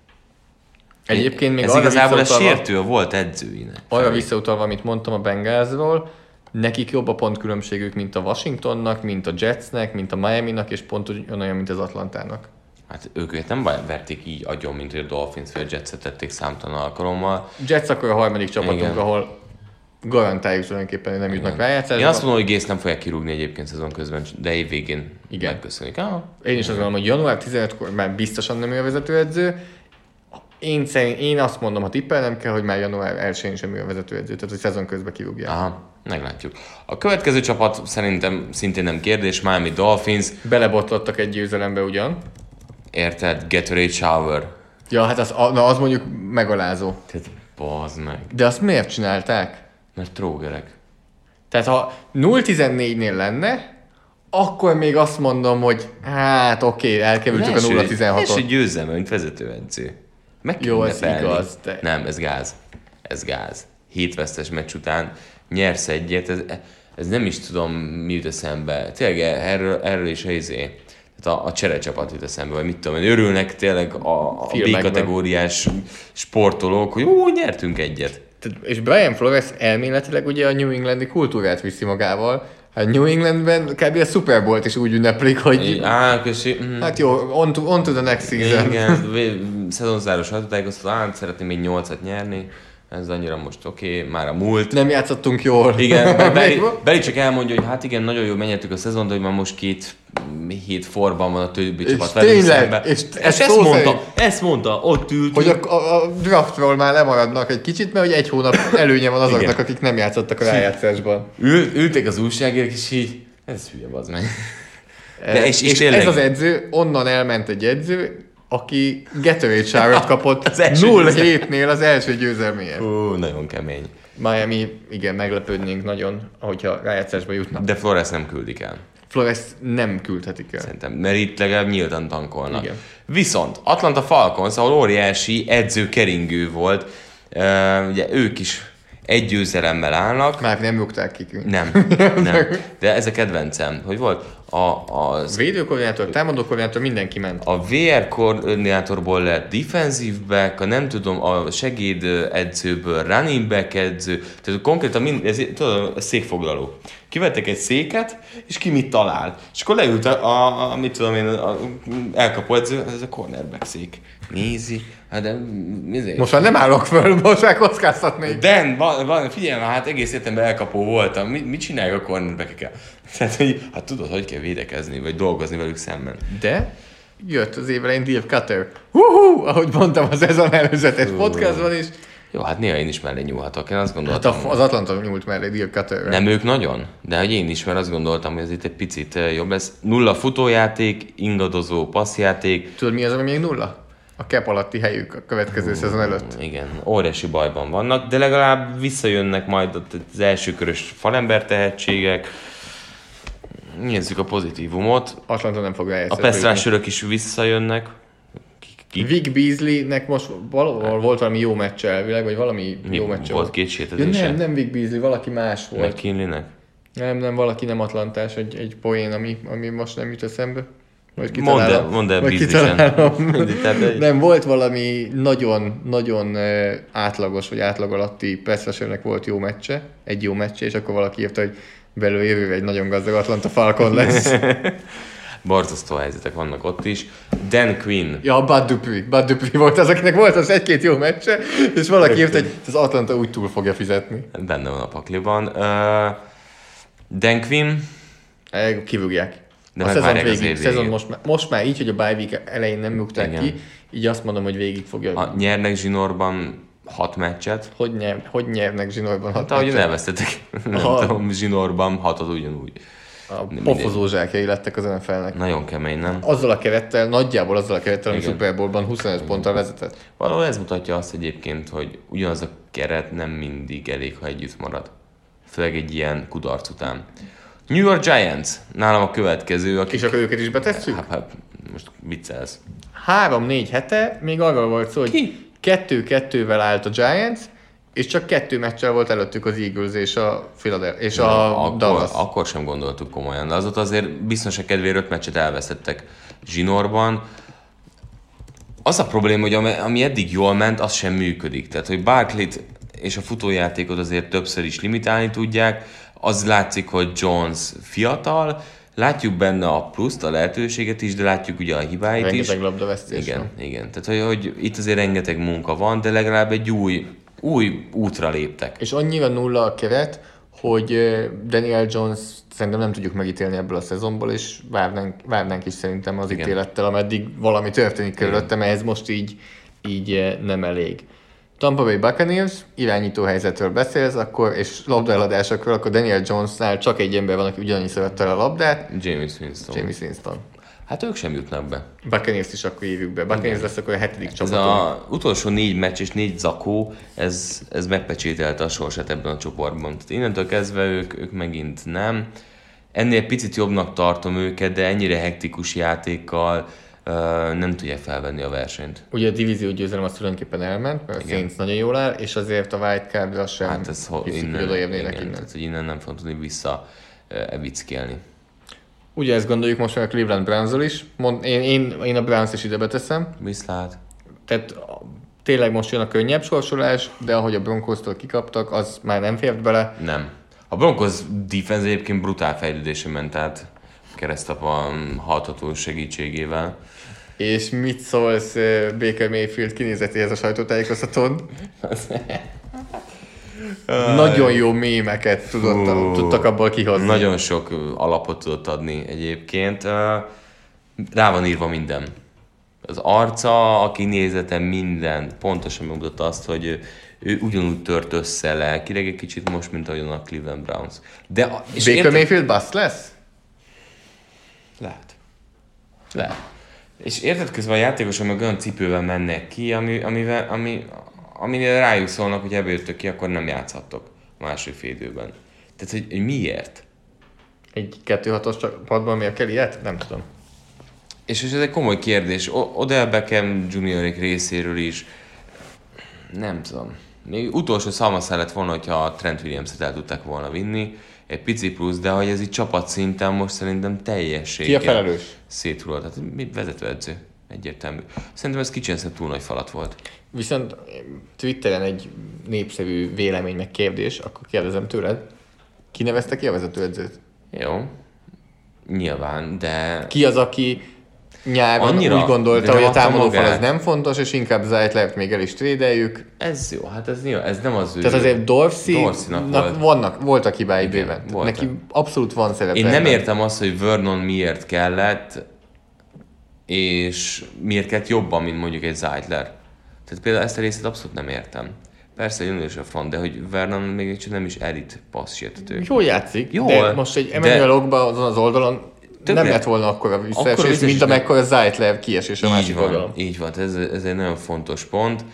Egyébként még Ez igazából a sértő volt edzőinek. Arra visszautalva, amit mondtam a Bengalsról, nekik jobb a pontkülönbségük, mint a Washingtonnak, mint a Jetsnek, mint a Miami-nak, és pont olyan, mint az Atlantának. Hát ők őket nem verték így agyon, mint hogy a Dolphins vagy a Jetset tették számtalan alkalommal. Jets akkor a harmadik csapatunk, Igen. ahol garantáljuk tulajdonképpen, hogy nem jutnak rájátszásba. Én azt mondom, hogy Gész nem fogják kirúgni egyébként szezon közben, de év végén Igen. megköszönik. Ah, Én is azt gondolom, hogy január 15-kor már biztosan nem ő a vezetőedző. Én, szerint, én azt mondom, ha tippelnem kell, hogy már január 1-én sem ő a vezetőedző, tehát hogy szezon közben kirúgják. Aha, meglátjuk. A következő csapat szerintem szintén nem kérdés, Miami Dolphins, Belebotlottak egy győzelembe ugyan. érted, Gatorade Shower. Ja, hát az, na, az mondjuk megalázó. Tehát bazd meg, De azt miért csinálták? mert trógerek. Tehát ha 0-14-nél lenne, akkor még azt mondom, hogy hát oké, elkerültük a Első 0-16-ot. győzelme, mint vezetőedző. Meg Jó, ez igaz, de- Nem, ez gáz. Ez gáz. Hét vesztes meccs után nyersz egyet, ez, ez nem is tudom, mi jut eszembe. Tényleg erről, erről is a izé. Tehát a, a cserecsapat jut eszembe, vagy mit tudom én, örülnek tényleg a, a. B-kategóriás sportolók, hogy jó, nyertünk egyet. És Brian Flores elméletileg ugye a New Englandi kultúrát viszi magával. Hát New Englandben kb. a Super Bowl-t is úgy ünneplik, hogy Á, köszi. mm. hát jó, on to, on to the next season. Igen, szezonzáros hatótájékoztató, hát szeretném még nyolcat nyerni. Ez annyira most oké, okay, már a múlt. Nem játszottunk jól. Igen, Beli, csak elmondja, hogy hát igen, nagyon jól megnyertük a szezont, de hogy már most két hét forban van a többi csapat velünk tényleg, szemben. és ezt, ez ezt mondta, szerint. ezt mondta, ott ült. Hogy a, a, a draftról már lemaradnak egy kicsit, mert hogy egy hónap előnye van azoknak, Igen. akik nem játszottak a rájátszásban. Ül, ültek az újságírók, és így, ez hülye az meg. De és, és, és tényleg, ez az edző, onnan elment egy edző, aki Gatorade shower kapott Az első 0-7-nél az első győzelméért. Ú, nagyon kemény. Miami, igen, meglepődnénk nagyon, ahogyha rájátszásba jutnak. De Flores nem küldik el. Flores nem küldhetik el. Szerintem, mert itt legalább nyíltan tankolnak. Igen. Viszont Atlanta Falcons, ahol óriási edzőkeringő volt, uh, ugye ők is egy győzelemmel állnak. Már nem rúgták ki. Nem, nem. De ez a kedvencem. Hogy volt? A, az, Védőkoordinátor, támadókoordinátor, mindenki ment. a VR koordinátorból lett defensive back, a nem tudom, a segéd edzőből running back edző, tehát konkrétan mind, ez, tudod, a székfoglaló. Kivettek egy széket, és ki mit talál. És akkor leült a, a, a mit tudom én, a, a elkapó edző, ez a cornerback szék. Nézi, hát de mi Most már nem állok föl, most már kockáztatnék. Dan, van, van, figyelj hát egész életemben elkapó voltam. Mi, mit csinálják a cornerback Tehát, hogy, hát tudod, hogy kell védekezni, vagy dolgozni velük szemben. De jött az év elején Dave Cutter. Hú, ahogy mondtam az ez a előzetes podcastban is. Jó, hát néha én is mellé nyúlhatok. Én azt Hát gondoltam, a, az Atlanta nyúlt mellé Cutter. nem ők nagyon, de hogy én is, mert azt gondoltam, hogy ez itt egy picit eh, jobb lesz. Nulla futójáték, ingadozó passzjáték. Tudod mi az, ami még nulla? A cap alatti helyük a következő szezon előtt. Igen, óriási bajban vannak, de legalább visszajönnek majd az első körös falember tehetségek. Nézzük a pozitívumot. Atlanta nem fog A rájátszani. pesztrásörök is visszajönnek. Kik, Vic Beasleynek most valahol volt valami jó meccse elvileg, vagy valami mi jó meccse volt két Ja, sétezése? nem, nem Vic Beasley, valaki más volt. McKinleynek? Nem, nem, valaki nem atlantás, egy, egy poén, ami, ami most nem jut eszembe. Vagy Mondd el, kitalálom. mondd el Vagy kitalálom. Nem, volt valami nagyon, nagyon átlagos, vagy átlag alatti Peszvesőnek volt jó meccse, egy jó meccse, és akkor valaki írta, hogy belőle jövőre egy nagyon gazdag Atlanta Falcon lesz. Borzasztó helyzetek vannak ott is. Dan Quinn. ja, Bud Dupree. Bud Dupree volt az, akinek volt az egy-két jó meccse, és valaki írta, hogy az Atlanta úgy túl fogja fizetni. Benne van a pakliban. Uh, Dan Quinn. Kivugják. De a szezon megvárják az végig, év szezon most, már- most már így, hogy a bye week elején nem rúgták ki, így azt mondom, hogy végig fogja. A, nyernek zsinórban hat meccset. Hogy, nyer, hogy nyernek zsinórban hat Hát ahogy meccset? elvesztettek, nem Aha. tudom, zsinórban hatot ugyanúgy. A pofozó zsákjai lettek az NFL-nek. Nagyon kemény, nem? Azzal a kerettel, nagyjából azzal a kerettel, ami Igen. Super Bowl-ban 25 ponttal vezetett. Valahol ez mutatja azt egyébként, hogy ugyanaz a keret nem mindig elég, ha együtt marad. Főleg egy ilyen kudarc után. New York Giants, nálam a következő, aki... És akkor őket is betesszük? Hát, hát, most viccelsz. Három-négy hete még arról volt szó, hogy Ki? kettő-kettővel állt a Giants, és csak kettő meccsel volt előttük az Eagles és a Philadelphia, és a akkor, Dallas. akkor sem gondoltuk komolyan, de azóta azért biztonság kedvéért öt meccset elvesztettek zsinórban. az a probléma, hogy ami, ami eddig jól ment, az sem működik. Tehát, hogy barkley és a futójátékot azért többször is limitálni tudják, az látszik, hogy Jones fiatal, látjuk benne a pluszt, a lehetőséget is, de látjuk ugye a hibáit rengeteg is. Rengeteg labdavesztés Igen, van. igen. Tehát, hogy, hogy itt azért rengeteg munka van, de legalább egy új, új útra léptek. És annyira nulla a keret, hogy Daniel Jones szerintem nem tudjuk megítélni ebből a szezonból, és várnánk, várnánk is szerintem az Igen. ítélettel, ameddig valami történik körülöttem, ez most így, így nem elég. Tampa Bay Buccaneers, irányító helyzetről beszélsz, akkor, és labdaeladásokról, akkor Daniel Jonesnál csak egy ember van, aki ugyanannyi szerette a labdát. James Winston. James Winston. Hát ők sem jutnak be. Buccaneers is akkor hívjuk be. Buccaneers lesz akkor a hetedik csapat. Ez az utolsó négy meccs és négy zakó, ez, ez megpecsételte a sorsát ebben a csoportban. Tehát innentől kezdve ők, ők megint nem. Ennél picit jobbnak tartom őket, de ennyire hektikus játékkal uh, nem tudja felvenni a versenyt. Ugye a divízió győzelem az tulajdonképpen elment, mert igen. a Saints nagyon jól áll, és azért a wildcard sem hát ez ho- innen, hogy odaérnének innen. Tehát, hogy innen nem fogom tudni vissza uh, evickélni. Ugye ezt gondoljuk most már a Cleveland browns is. Mond, én, én, én a Browns is ide beteszem. Viszlát. Tehát tényleg most jön a könnyebb sorsolás, de ahogy a Broncos-tól kikaptak, az már nem fért bele. Nem. A Broncos defense egyébként brutál fejlődése ment, tehát keresztapa hatható segítségével. És mit szólsz Baker Mayfield kinézetéhez a sajtótájékoztatón? Nagyon jó mémeket tudott, uh, tudtak abból kihozni. Nagyon sok alapot tudott adni egyébként. Rá van írva minden. Az arca, a kinézete, minden pontosan megmutatta azt, hogy ő ugyanúgy tört össze lelkileg egy kicsit most, mint ahogyan a Cleveland Browns. De, és Baker érted... Mayfield bust lesz? Lehet. Lehet. És érted közben a játékosok meg olyan cipővel mennek ki, ami, amivel, ami, aminél rájuk szólnak, hogy ebből jöttök ki, akkor nem játszhattok a második félidőben. Tehát, hogy, hogy miért? Egy 2-6-os csapatban miért kell ilyet? Nem tudom. És, és ez egy komoly kérdés. Odell Beckham juniorik részéről is. Nem tudom. Még utolsó szalmaszál lett volna, hogyha a Trent Williams-et el tudták volna vinni. Egy pici plusz, de hogy ez így csapatszinten most szerintem teljességgel Ki a felelős? széthullott. Tehát vezetőedző egyértelmű. Szerintem ez kicsinsze túl nagy falat volt. Viszont Twitteren egy népszerű vélemény meg kérdés, akkor kérdezem tőled, ki nevezte ki a vezetőedzőt? Jó, nyilván, de... Ki az, aki nyáron Annyira, úgy gondolta, hogy a támadófal az nem fontos, és inkább Zeitlert még el is trédeljük. Ez jó, hát ez, jó, ez nem az ő. Tehát azért Dorsey volt. vannak, voltak hibái bőven. Neki abszolút van szerepe. Én nem értem azt, hogy Vernon miért kellett, és miért kellett jobban, mint mondjuk egy Zeitler. Tehát például ezt a részét abszolút nem értem. Persze jön is a front, de hogy Vernon még csak nem is elit passzsértető. Jól játszik, Jól, de most egy Emmanuel de... Ogba azon az oldalon Többre... nem lett volna akkor a visszaesés, mint amekkor a Zeitler kiesés a másik van, oldalon. Így van, ez, ez egy nagyon fontos pont.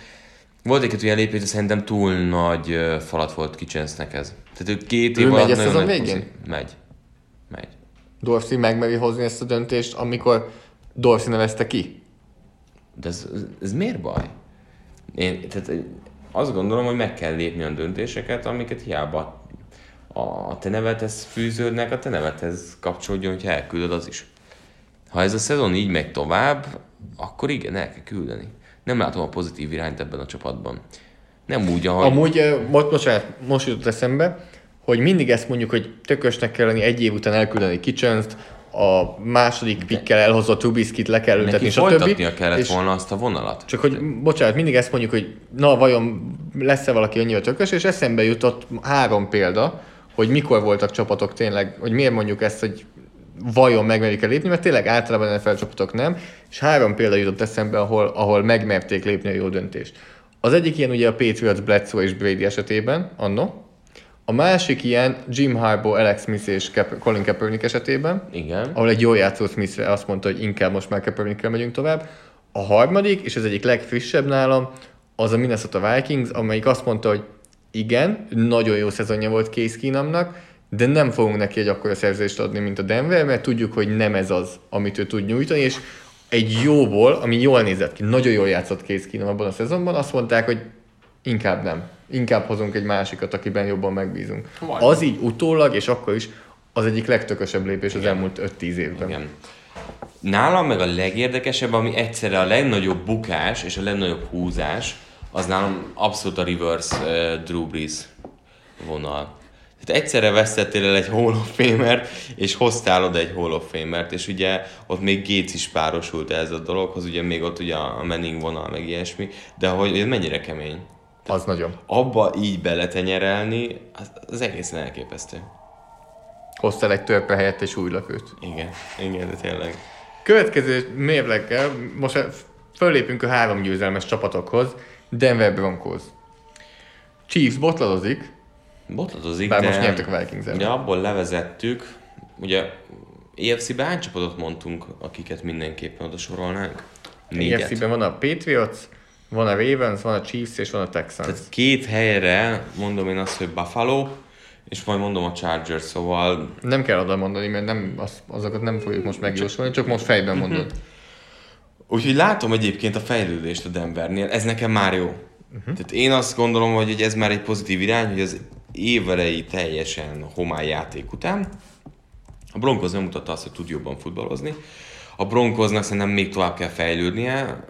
Volt egy olyan lépés, de szerintem túl nagy falat volt Kicsensznek ez. Tehát ő két év alatt megy a végén? Megy. Megy. Dorsey megmeri hozni ezt a döntést, amikor Dorsey nevezte ki. De ez, ez miért baj? Én tehát azt gondolom, hogy meg kell lépni a döntéseket, amiket hiába a te nevethez fűződnek, a te nevethez kapcsolódjon, hogyha elküldöd az is. Ha ez a szezon így megy tovább, akkor igen, el kell küldeni. Nem látom a pozitív irányt ebben a csapatban. Nem úgy, ahogy... Amúgy, most, most, most jutott eszembe, hogy mindig ezt mondjuk, hogy tökösnek kell lenni egy év után elküldeni Kitchens-t, a második pikkel elhozott Trubiskit le kell ültetni, és a többi. kellett és volna azt a vonalat. Csak hogy, bocsánat, mindig ezt mondjuk, hogy na vajon lesz-e valaki annyira tökös, és eszembe jutott három példa, hogy mikor voltak csapatok tényleg, hogy miért mondjuk ezt, hogy vajon megmerik-e lépni, mert tényleg általában NFL csapatok nem, és három példa jutott eszembe, ahol, ahol megmerték lépni a jó döntést. Az egyik ilyen ugye a Patriots, Bledsoe és Brady esetében, anno, a másik ilyen Jim Harbaugh, Alex Smith és Cap- Colin Kaepernick esetében, Igen. ahol egy jó játszó Smith azt mondta, hogy inkább most már Kaepernickkel megyünk tovább. A harmadik, és ez egyik legfrissebb nálam, az a Minnesota Vikings, amelyik azt mondta, hogy igen, nagyon jó szezonja volt Case Keenumnak, de nem fogunk neki egy akkora szerzést adni, mint a Denver, mert tudjuk, hogy nem ez az, amit ő tud nyújtani, és egy jóból, ami jól nézett ki, nagyon jól játszott Case Keenum abban a szezonban, azt mondták, hogy inkább nem inkább hozunk egy másikat, akiben jobban megbízunk. Majd. Az így utólag, és akkor is az egyik legtökösebb lépés Igen. az elmúlt 5-10 évben. Igen. nálam meg a legérdekesebb, ami egyszerre a legnagyobb bukás és a legnagyobb húzás, az nálam abszolút a reverse uh, Drew Brees vonal. Tehát egyszerre vesztettél el egy Hall of Famer-t, és hoztál oda egy Hall of Famer-t, és ugye ott még Gates is párosult ez a dologhoz, ugye még ott ugye a Manning vonal, meg ilyesmi, de hogy ez mennyire kemény. Az nagyon. Abba így beletenyerelni, az, az egészen elképesztő. Hoztál egy törpe helyett és új lökőt. Igen, igen, de tényleg. Következő mérleggel, most fölépünk a három győzelmes csapatokhoz, Denver Broncos. Chiefs botladozik, Botladozik, bár de, most nyertek a vikings Ugye abból levezettük, ugye EFC-ben hány csapatot mondtunk, akiket mindenképpen oda sorolnánk? Négyet. EFC-ben van a Patriots, van a Ravens, van a Chiefs és van a Texans. Tehát két helyre mondom én azt, hogy Buffalo, és majd mondom a Chargers, szóval Nem kell oda mondani, mert nem, az, azokat nem fogjuk most megjósolni, csak most fejben mondod. Úgyhogy látom egyébként a fejlődést a Denvernél, ez nekem már jó. Uh-huh. Tehát én azt gondolom, hogy ez már egy pozitív irány, hogy az évelei teljesen homály játék után a Broncos nem mutatta azt, hogy tud jobban futballozni. A Broncosnak szerintem még tovább kell fejlődnie.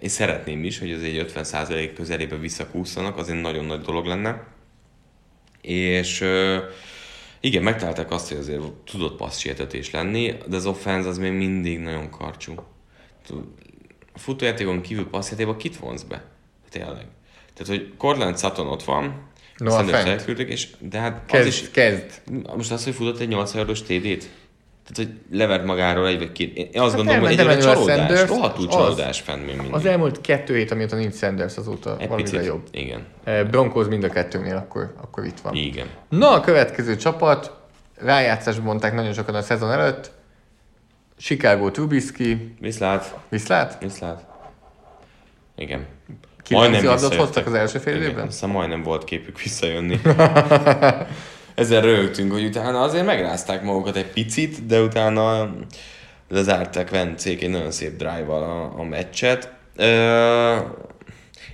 Én szeretném is, hogy az egy 50% közelébe visszakúszanak, az egy nagyon nagy dolog lenne. És igen, megtalálták azt, hogy azért tudott passzsietetés lenni, de az offense az még mindig nagyon karcsú. A futójátékon kívül passzjátékban kit vonz be? Tényleg. Tehát, hogy Cortland Sutton ott van, No, elküldték, és, de hát Kezd, az is, kezd. most az, hogy futott egy 8 os TD-t? Tehát, hogy levert magáról egy vagy két. Én azt Hát gondolom, hogy egyre csalódás, Sanders, rohadtul az- csalódás fenn még mindig. Az elmúlt kettő hét, amióta nincs Sanders, azóta egy valamivel jobb. Igen. Eh, Broncos mind a kettőnél, akkor, akkor itt van. Igen. Na, a következő csapat, rájátszásban mondták nagyon sokan a szezon előtt, Chicago Trubisky, Viszlát. viszlát? Viszlát. Igen. 9 yardot visszajöttek. hoztak az első fél Igen, évben? Aztán majdnem volt képük visszajönni. Ezzel rögtünk, hogy utána azért megrázták magukat egy picit, de utána lezárták Vencék egy nagyon szép drive-val a, a meccset. Ö,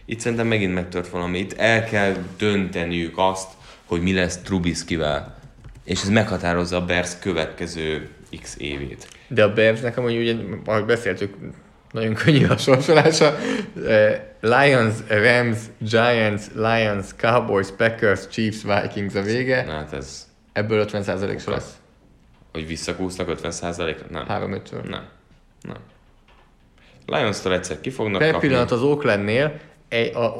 itt szerintem megint megtört valami. Itt el kell dönteniük azt, hogy mi lesz Trubiskivel. És ez meghatározza a Bears következő x évét. De a Bearsnek amúgy ugye, ahogy beszéltük, nagyon könnyű a sorsolása. Lions, Rams, Giants, Lions, Cowboys, Packers, Chiefs, Vikings a vége. Na hát ez, Ebből 50%-os lesz. hogy visszakúsznak 50%-ra? Nem. 3 5 Nem. Nem. Lions-tól egyszer ki fognak Per kapni. pillanat az Oaklandnél,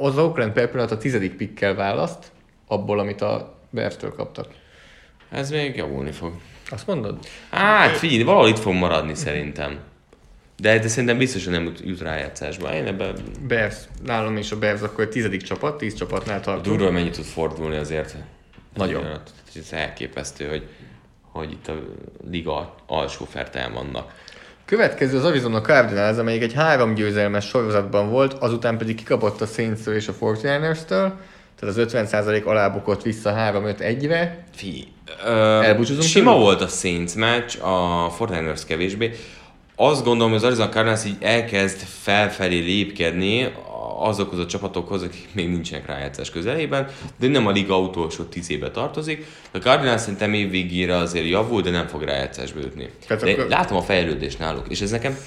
az Oakland per pillanat a tizedik pikkel választ, abból, amit a Bears-től kaptak. Ez még javulni fog. Azt mondod? Hát figyelj, valahol itt fog maradni szerintem. De, de szerintem biztos, hogy nem jut- rájátszásba. Én ebben Bears, nálam is a Bears akkor a tizedik csapat, tíz csapatnál tartunk. durva, mennyit tud fordulni azért. Nagyon. Ez elképesztő, hogy, hogy itt a liga alsó fertelen vannak. Következő az Arizona Cardinals, amelyik egy három győzelmes sorozatban volt, azután pedig kikapott a saints és a 49ers-től, tehát az 50% alá bukott vissza 3-5-1-re. Figyelj, ö, Elbúcsúzunk sima tőlük? volt a Saints meccs, a Fortiners kevésbé. Azt gondolom, hogy az Arizona Cardinals így elkezd felfelé lépkedni azokhoz a csapatokhoz, akik még nincsenek rájátszás közelében, de nem a liga utolsó tízébe tartozik. A Cardinals szerintem év végére azért javul, de nem fog rájátszásba jutni. Tehát De akkor- látom a fejlődést náluk, és ez nekem,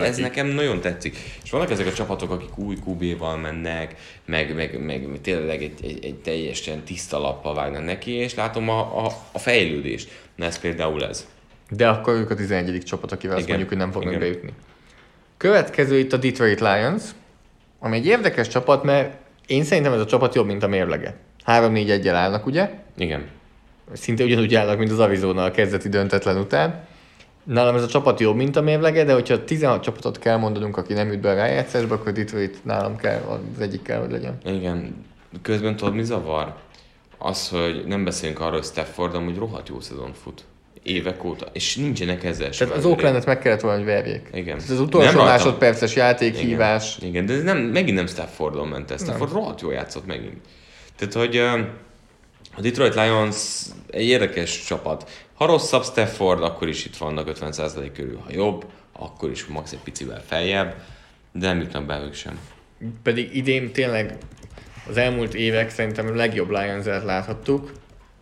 ez nekem nagyon tetszik. És vannak ezek a csapatok, akik új QB-val mennek, meg, meg, meg tényleg egy, egy, egy teljesen tiszta lappal vágnak neki, és látom a, a, a fejlődést. Na ez például ez. De akkor ők a 11. csapat, akivel azt mondjuk, hogy nem fognak Igen. bejutni. Következő itt a Detroit Lions, ami egy érdekes csapat, mert én szerintem ez a csapat jobb, mint a mérlege. 3-4-1-el állnak, ugye? Igen. Szinte ugyanúgy állnak, mint az Arizona a kezdeti döntetlen után. Nálam ez a csapat jobb, mint a mérlege, de hogyha 16 csapatot kell mondanunk, aki nem jut be a rájátszásba, akkor Detroit nálam kell, az egyik kell, hogy legyen. Igen. Közben tudod, mi zavar? Az, hogy nem beszélünk arról, hogy Stafford amúgy rohadt jó szezon fut. Évek óta. És nincsenek ezzel sem Tehát az. Oaklandet meg kellett volna, hogy verjék. Igen. Tehát az utolsó Nem másodperces játékhívás. Igen, Igen de nem, megint nem Staffordon ment ez. Stafford rohadt jól játszott megint. Tehát, hogy a Detroit Lions egy érdekes csapat. Ha rosszabb Stafford, akkor is itt vannak 50% körül. Ha jobb, akkor is max egy picivel feljebb, de nem jutnak be ők sem. Pedig idén tényleg az elmúlt évek szerintem a legjobb lions láthattuk,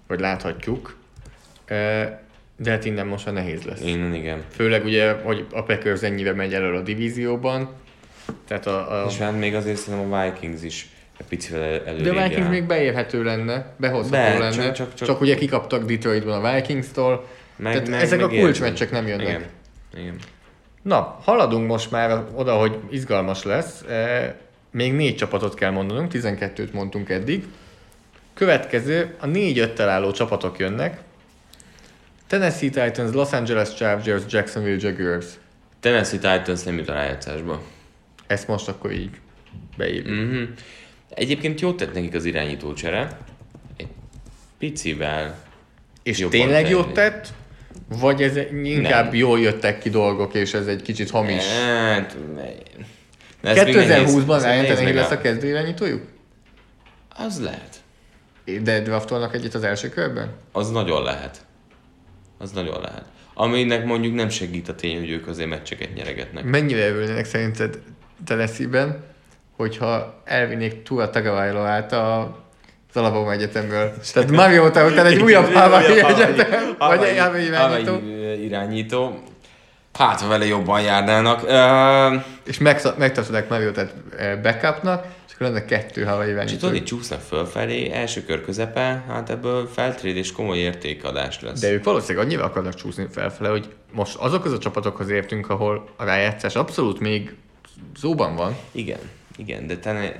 vagy láthatjuk. De hát innen most már nehéz lesz. Innen igen. Főleg ugye, hogy a Packers ennyivel megy elő a divízióban. Tehát a, a... És hát még azért szerintem a Vikings is egy picivel elő. De a Vikings még beérhető lenne, behozható Be, lenne. Csak, csak, csak, csak, ugye kikaptak Detroitban a Vikings-tól. Meg, Tehát meg, ezek meg a kulcsmeccsek nem jönnek. Igen. igen. Na, haladunk most már oda, hogy izgalmas lesz. E, még négy csapatot kell mondanunk, 12-t mondtunk eddig. Következő, a négy álló csapatok jönnek. Tennessee Titans, Los Angeles Chargers, Jacksonville Jaguars. Tennessee Titans nem jut a rájátszásba. Ezt most akkor így beírjuk. Mm-hmm. Egyébként jót tett nekik az irányító csere. Egy picivel És tényleg jót tett? Vagy ez inkább nem. jól jöttek ki dolgok, és ez egy kicsit hamis? Hát, 2020-ban Ryan lesz a kezdő irányítójuk? Az lehet. De draftolnak egyet az első körben? Az nagyon lehet. Az nagyon lehet. Aminek mondjuk nem segít a tény, hogy ők azért meccseket nyeregetnek. Mennyire örülnének szerinted Tennessee-ben, hogyha elvinnék Tua Tagovailoát a az Alabama Egyetemről. Tehát Mariota után egy újabb Hawaii Egyetem, vagy egy irányító. irányító. Hát, ha vele jobban járnának. Uh... És megtartodák Mariotát backupnak, lenne kettő Hawaii irányító. És tudod, csúsznak fölfelé, első kör közepe, hát ebből feltréd és komoly értékadás lesz. De ők valószínűleg annyira akarnak csúszni felfele, hogy most azokhoz a csapatokhoz értünk, ahol a rájátszás abszolút még szóban van. Igen, igen, de te ne,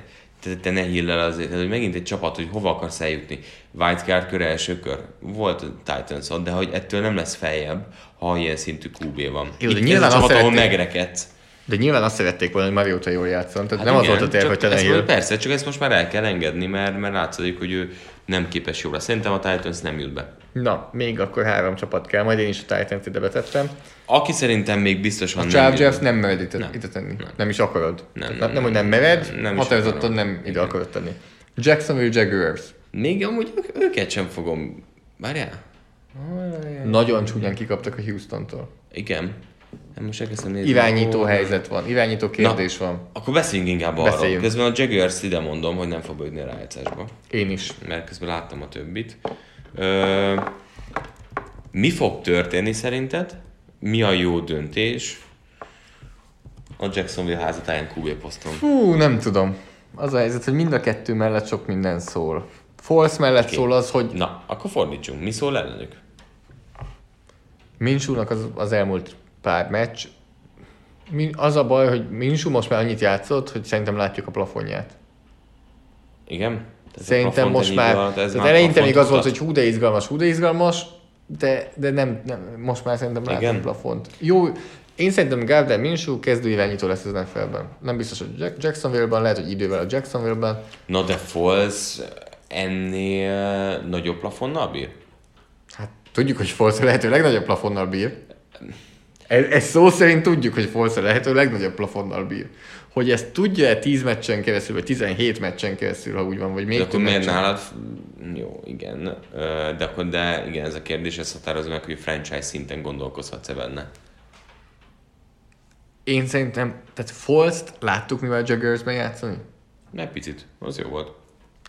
te, te ne hillel azért, tehát, hogy megint egy csapat, hogy hova akarsz eljutni. Wildcard kör, első kör. Volt Titans de hogy ettől nem lesz feljebb, ha ilyen szintű QB van. Jó, de nyilván a csapat, ahol megrekedsz. De nyilván azt szerették volna, hogy Mariota jól játszon. Tehát hát nem igen, az volt a terv, hogy te ne Persze, csak ezt most már el kell engedni, mert, mert látszik, hogy ő nem képes jóra. Szerintem a Titans nem jut be. Na, még akkor három csapat kell, majd én is a Titans ide betettem. Aki szerintem még biztosan a Chargers nem, nem mered ide, nem. ide tenni. Nem. nem is akarod. Nem, nem, nem, nem, hogy nem mered, nem, nem határozottan nem ide akarod tenni. Jacksonville Jaguars. Még amúgy őket sem fogom. Várjál? Nagyon csúnyán kikaptak a Houston-tól. Igen. Hát most elkezdtem nézni. Irányító oh, helyzet van, irányító kérdés Na, van. Akkor beszéljünk inkább Beszéljünk. arról. Közben a Jaguars ide mondom, hogy nem fog bejutni a rájátszásba. Én is. Mert közben láttam a többit. Ö, mi fog történni szerinted? Mi a jó döntés a Jacksonville házatáján QB poszton? Fú, nem tudom. Az a helyzet, hogy mind a kettő mellett sok minden szól. False mellett okay. szól az, hogy... Na, akkor fordítsunk. Mi szól ellenük? Mincsúnak az, az elmúlt pár meccs. Az a baj, hogy Minsú most már annyit játszott, hogy szerintem látjuk a plafonját. Igen? Tehát szerintem most már, van, tehát eleinte még az volt, hogy hú de izgalmas, hú de izgalmas, de, de nem, nem, most már szerintem látom a plafont. Jó, én szerintem Gardner Minshew kezdő irányító lesz az NFL-ben. Nem biztos, hogy Jacksonville-ben, lehet, hogy idővel a Jacksonville-ben. Na de Foles ennél nagyobb plafonnal bír? Hát tudjuk, hogy Foles a lehető legnagyobb plafonnal bír. Ez, ez szó szerint tudjuk, hogy Forza lehető legnagyobb plafonnal bír. Hogy ezt tudja-e 10 meccsen keresztül, vagy 17 meccsen keresztül, ha úgy van, vagy még de akkor miért nálad? Jó, igen. De akkor de igen, ez a kérdés, ez határozza meg, hogy franchise szinten gondolkozhatsz-e benne. Én szerintem, tehát Falst láttuk mivel Jaggers-ben játszani? Ne picit, az jó volt.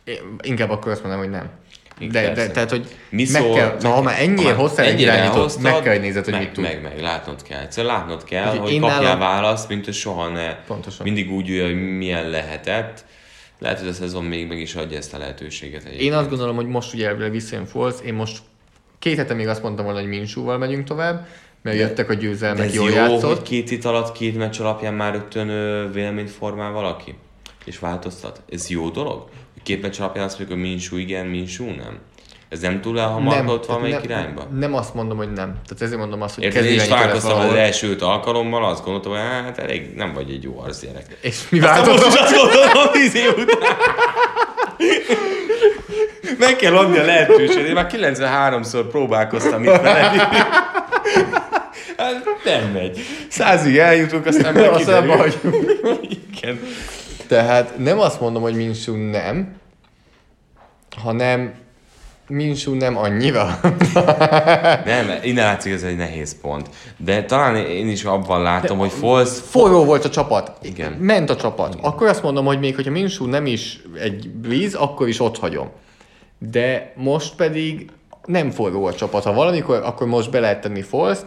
Én inkább akkor azt mondom, hogy nem. De, de, tehát, hogy Mi meg szól, kell, na, ha már ennyire hosszá egy irányítót, meg kell, hogy nézed, hogy meg, mit tud. Meg, meg, látnod kell. Egyszerűen látnod kell, hogy, hogy kapjál nálam... választ, mint hogy soha ne. Pontosan. Mindig úgy ülj, hogy milyen lehetett. Lehet, hogy a szezon még meg is adja ezt a lehetőséget. Egyébként. Én azt gondolom, hogy most ugye elvileg visszajön Falls, én most két hete még azt mondtam volna, hogy Minsúval megyünk tovább, mert jöttek a győzelmek, jól jó, játszott. hogy két itt alatt, két meccs alapján már rögtön véleményt formál valaki? És változtat? Ez jó dolog? Meccs alapján azt mondjuk, hogy Minsú igen, Minsú nem? Ez nem túl elhamarkodott valamelyik nem, irányba? Nem azt mondom, hogy nem. Tehát ezért mondom azt, hogy Érted, és változtam az első alkalommal, azt gondoltam, hogy hát elég nem vagy egy jó arc gyerek. És mi változtam? Most azt gondolom, tíz év után. Meg kell adni a lehetőséget. Én már 93-szor próbálkoztam itt vele. Hát nem megy. Százig eljutunk, aztán meg aztán Igen. Tehát nem azt mondom, hogy Minsú nem, hanem Minsú nem annyira. nem, innen látszik, ez egy nehéz pont. De talán én is abban látom, De hogy Foles... Forró volt a csapat. Igen. Ment a csapat. Igen. Akkor azt mondom, hogy még hogyha Minsú nem is egy víz, akkor is ott hagyom. De most pedig nem forró a csapat. Ha valamikor, akkor most be lehet tenni Forst,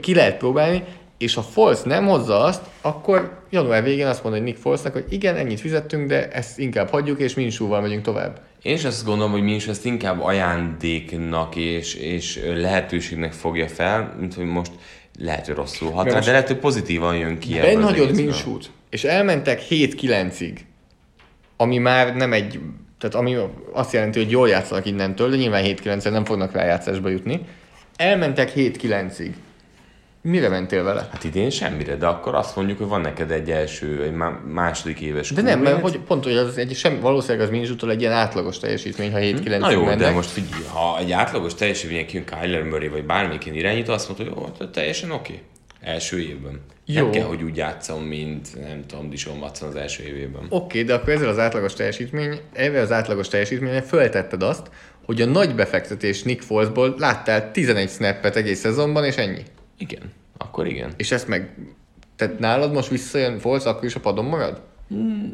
ki lehet próbálni, és ha Forst nem hozza azt, akkor január végén azt mondja Nick Forstnak, hogy igen, ennyit fizettünk, de ezt inkább hagyjuk, és Minsúval megyünk tovább. Én is azt gondolom, hogy Minsú ezt inkább ajándéknak és, és lehetőségnek fogja fel, mint hogy most lehet, hogy rosszul hat, de lehet, hogy pozitívan jön ki. Benagyod Minsút, és elmentek 7-9-ig, ami már nem egy, tehát ami azt jelenti, hogy jól játszanak innentől, de nyilván 7-9 nem fognak rájátszásba jutni. Elmentek 7-9-ig. Mire mentél vele? Hát idén semmire, de akkor azt mondjuk, hogy van neked egy első, egy második éves De nem, mert hogy pont, hogy az egy, sem, valószínűleg az Minzsútól egy ilyen átlagos teljesítmény, ha 7-9 Na jó, mennek. de most figyelj, ha egy átlagos teljesítmény jön Kyler Murray, vagy bármilyen irányító, azt mondta, hogy jó, teljesen oké. Okay. Első évben. Jó. Nem kell, hogy úgy játszom, mint nem tudom, Dishon Watson az első évében. Oké, okay, de akkor ezzel az átlagos teljesítmény, ezzel az átlagos teljesítményen föltetted azt, hogy a nagy befektetés Nick Folesból láttál 11 snappet egész szezonban, és ennyi. Igen, akkor igen. És ezt meg, tehát nálad most visszajön Foles, akkor is a padon marad?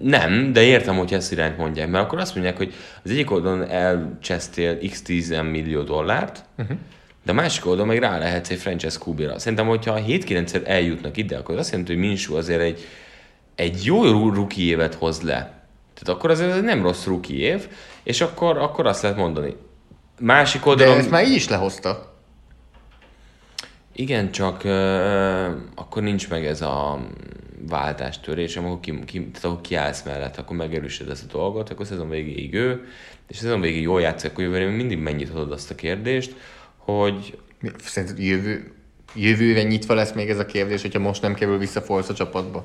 Nem, de értem, hogy ezt irányt mondják, mert akkor azt mondják, hogy az egyik oldalon elcsesztél x 10 millió dollárt, uh-huh. de a másik oldalon meg rá lehetsz egy franchise QB-ra. Szerintem, hogyha 7-9-szer eljutnak ide, akkor azt jelenti, hogy Minsú azért egy, egy jó ruki évet hoz le. Tehát akkor azért ez nem rossz ruki év, és akkor, akkor azt lehet mondani. Másik oldalon... De ezt már így is lehozta. Igen, csak uh, akkor nincs meg ez a váltástörés, amikor ki, ki, tehát akkor kiállsz mellett, akkor megerősöd ezt a dolgot, akkor szezon végéig ő, és szezon végéig jól játszik, akkor jövőre mindig mennyit adod azt a kérdést, hogy... Szerinted jövő, jövőre nyitva lesz még ez a kérdés, hogyha most nem kerül vissza Force a csapatba?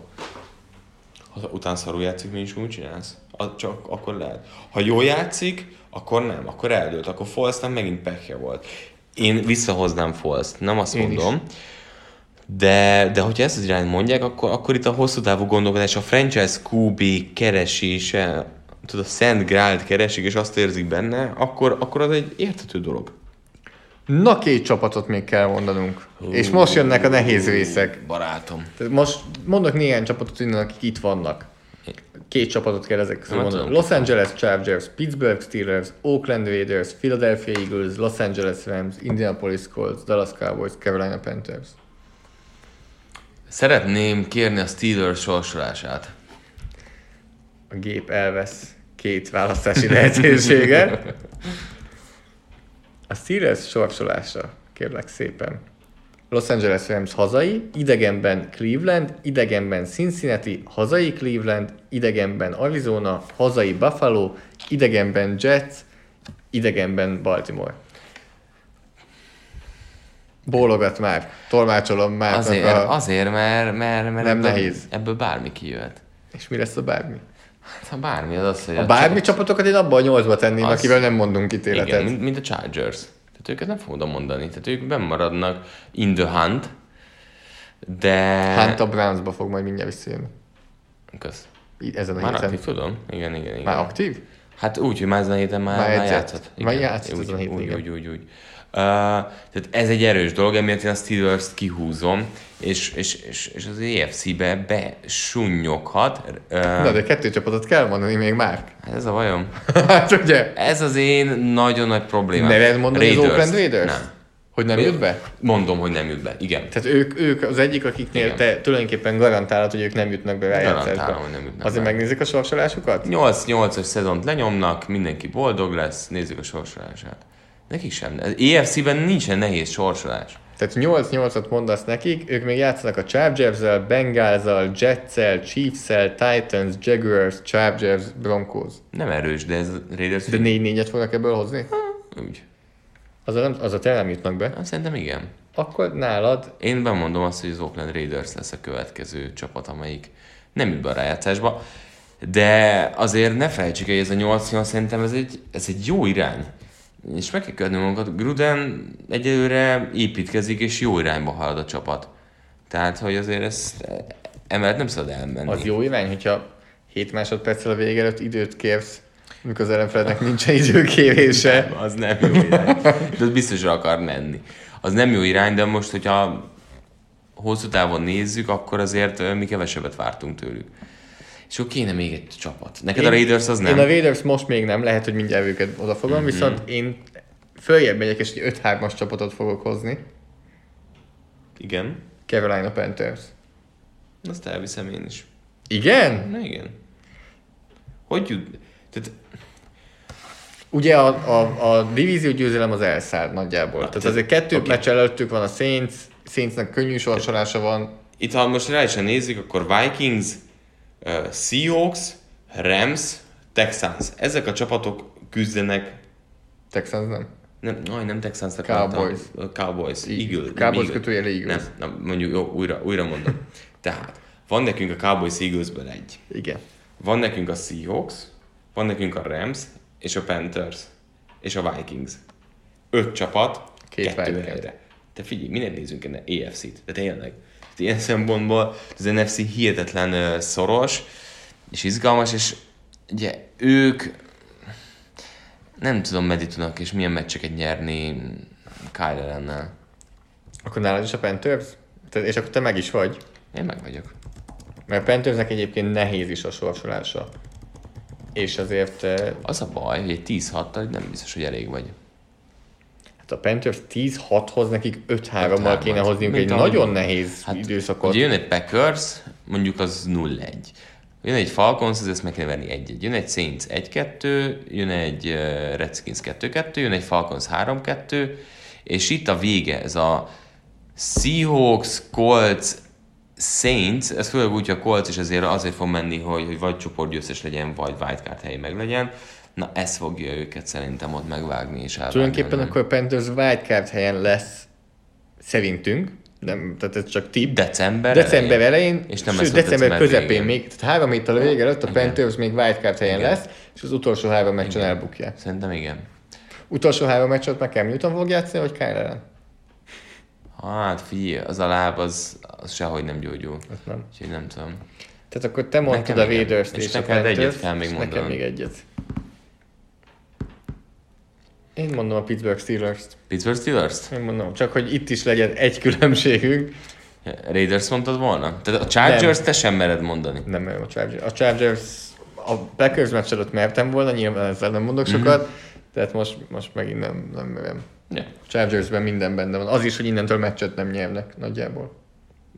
Ha után szarul játszik, mi is úgy csinálsz? Csak akkor lehet. Ha jól játszik, akkor nem, akkor eldőlt, akkor Falsz nem megint pekje volt. Én visszahoznám Falsz, nem azt Én mondom. Is. De, de hogyha ezt az irányt mondják, akkor, akkor itt a hosszú távú gondolkodás, a franchise QB keresése, tudod, a Szent Grált keresik, és azt érzik benne, akkor, akkor az egy értető dolog. Na, két csapatot még kell mondanunk. Uh, és most jönnek a nehéz részek. Barátom. Tehát most mondok néhány csapatot innen, akik itt vannak. Két csapatot kell ezek közül mondani. Los Angeles Chargers, Pittsburgh Steelers, Oakland Raiders, Philadelphia Eagles, Los Angeles Rams, Indianapolis Colts, Dallas Cowboys, Carolina Panthers. Szeretném kérni a Steelers sorsolását. A gép elvesz két választási lehetőséget. A Steelers sorsolása, kérlek szépen. Los Angeles Rams hazai, idegenben Cleveland, idegenben Cincinnati, hazai Cleveland, idegenben Arizona, hazai Buffalo, idegenben Jets, idegenben Baltimore. Bólogat már, tolmácsolom már. Azért, a... azért mert, mert, mert nem ebből, nehéz. ebből bármi kijöhet. És mi lesz a bármi? Hát a bármi az az, hogy... A, a bármi csapat... csapatokat én abban a nyolcba tenném, az... akivel nem mondunk ítéletet. Igen, mint, mint a Chargers. Tehát őket nem fogom mondani. Tehát ők bemaradnak in the hunt, de... Hunt a Brownsba fog majd mindjárt visszajönni. Kösz. Ezen a már héten. aktív, tudom. Igen, igen, igen. Már aktív? Hát úgy, hogy már ezen a héten már, már, már játszott. Már játszott úgy, a héten, úgy, úgy, úgy, úgy. Uh, tehát ez egy erős dolog, emiatt én a Steelers-t kihúzom, és, és, és, és az EFC-be besunnyoghat. Uh, Na, de kettő csapatot kell mondani még már. Hát ez a bajom. hát ugye? Ez az én nagyon nagy problémám. Neved mondani Raiders. az Oakland Raiders? Nem. Hogy nem jut be? Mondom, hogy nem jut be, igen. Tehát ők, ők az egyik, akiknél igen. te tulajdonképpen garantálod, hogy ők nem jutnak be rájátszásba. hogy nem jutnak Azért be. megnézik a sorsolásukat? 8-8-as szezont lenyomnak, mindenki boldog lesz, nézzük a sorsolását. Nekik sem. EFC-ben nincsen nehéz sorsolás. Tehát 8-8-at mondasz nekik, ők még játszanak a Chargers-el, Bengals-el, Jets-el, Chiefs-el, Titans, Jaguars, Chargers, Broncos. Nem erős, de ez Raiders... De 4-4-et fognak ebből hozni? Ha, úgy. Az a, nem, az a te nem jutnak be? Hát, szerintem igen. Akkor nálad... Én bemondom azt, hogy az Oakland Raiders lesz a következő csapat, amelyik nem jut be a rájátszásba. De azért ne felejtsük, hogy ez a 8 szerintem ez egy, ez egy jó irány és meg kell kötni magunkat. Gruden egyelőre építkezik, és jó irányba halad a csapat. Tehát, hogy azért ezt emellett nem szabad elmenni. Az jó irány, hogyha 7 másodperccel a vége előtt időt kérsz, mikor az ellenfelednek nincsen időkérése. Nem, az nem jó irány. De az biztosra akar menni. Az nem jó irány, de most, hogyha hosszú távon nézzük, akkor azért mi kevesebbet vártunk tőlük. És akkor kéne még egy csapat. Neked én, a Raiders az nem? Én a Raiders most még nem, lehet, hogy mindjárt őket odafogom, mm-hmm. viszont én följebb megyek, és egy 5-3-as csapatot fogok hozni. Igen. Carolina Panthers. Azt elviszem én is. Igen? Na igen. Hogy jut... Tehát Ugye a, a, a divízió győzelem az elszállt nagyjából. Tehát tehát- azért kettő okay. meccs előttük van a Saints, Saintsnek könnyű sorsolása van. itt ha most rá is nézzük, akkor Vikings, Seahawks, Rams, Texans. Ezek a csapatok küzdenek Texans nem. nem, aj, nem Texans, Cowboys. Cowboys, Eagle. nem, Cowboys kötőjel Eagles. Nem, nem, mondjuk, jó, újra, újra mondom. Tehát, van nekünk a Cowboys Eaglesből egy. Igen. Van nekünk a Seahawks, van nekünk a Rams, és a Panthers, és a Vikings. Öt csapat, Két kettő helyre. Te figyelj, minek nézzünk ennek EFC-t? De tényleg. Ilyen szempontból az NFC hihetetlen szoros, és izgalmas, és ugye ők nem tudom, meddig tudnak és milyen meccseket nyerni Kyle Allen-nel. Akkor nálad is a Panthers? És akkor te meg is vagy. Én meg vagyok. Mert a Panthersnek egyébként nehéz is a sorsolása. És azért Az a baj, hogy egy 10-6-tal nem biztos, hogy elég vagy. Hát a Panthers 10-6-hoz nekik 5-3-mal 5-3-at. kéne hozniuk egy Mint ahogy- nagyon nehéz hát, időszakot. Ugye jön egy Packers, mondjuk az 0-1. Jön egy Falcons, az ezt meg kell venni 1-1. Jön egy Saints 1-2, jön egy uh, Redskins 2-2, jön egy Falcons 3-2, és itt a vége, ez a Seahawks, Colts, Saints, ez főleg úgy, hogy a Colts is azért azért fog menni, hogy, hogy vagy csoportgyőztes legyen, vagy wildcard hely meg legyen. Na ez fogja őket szerintem ott megvágni és elvágni. Tulajdonképpen akkor a Panthers wildcard helyen lesz szerintünk, nem, tehát ez csak tip. December december elején, és nem sőt, december, december közepén végén. még, tehát három héttel a vége előtt a Igen. Panthers még wildcard helyen Igen. lesz, és az utolsó három meccsen elbukják. Szerintem igen. Utolsó három meccset meg Cam Newton fog játszani, vagy Kyle Allen? Hát figyelj, az a láb az, az sehogy nem gyógyul. Azt nem. Úgyhogy nem tudom. Tehát akkor te mondtad Nekem a. Raiders-t És és, a neked egyet kell még és nekem még egyet. Én mondom a Pittsburgh Steelers-t. Pittsburgh Steelers-t? Én mondom, csak hogy itt is legyen egy különbségünk. Raiders mondtad volna? Tehát a Chargers Nem. te sem mered mondani. Nem merem a Chargers. A Chargers, a Packers meccs előtt mertem volna, nyilván ezzel nem mondok Mhm. sokat, tehát most, most megint nem, nem merem. Ja. A Chargersben minden benne van. Az is, hogy innentől meccset nem nyernek nagyjából.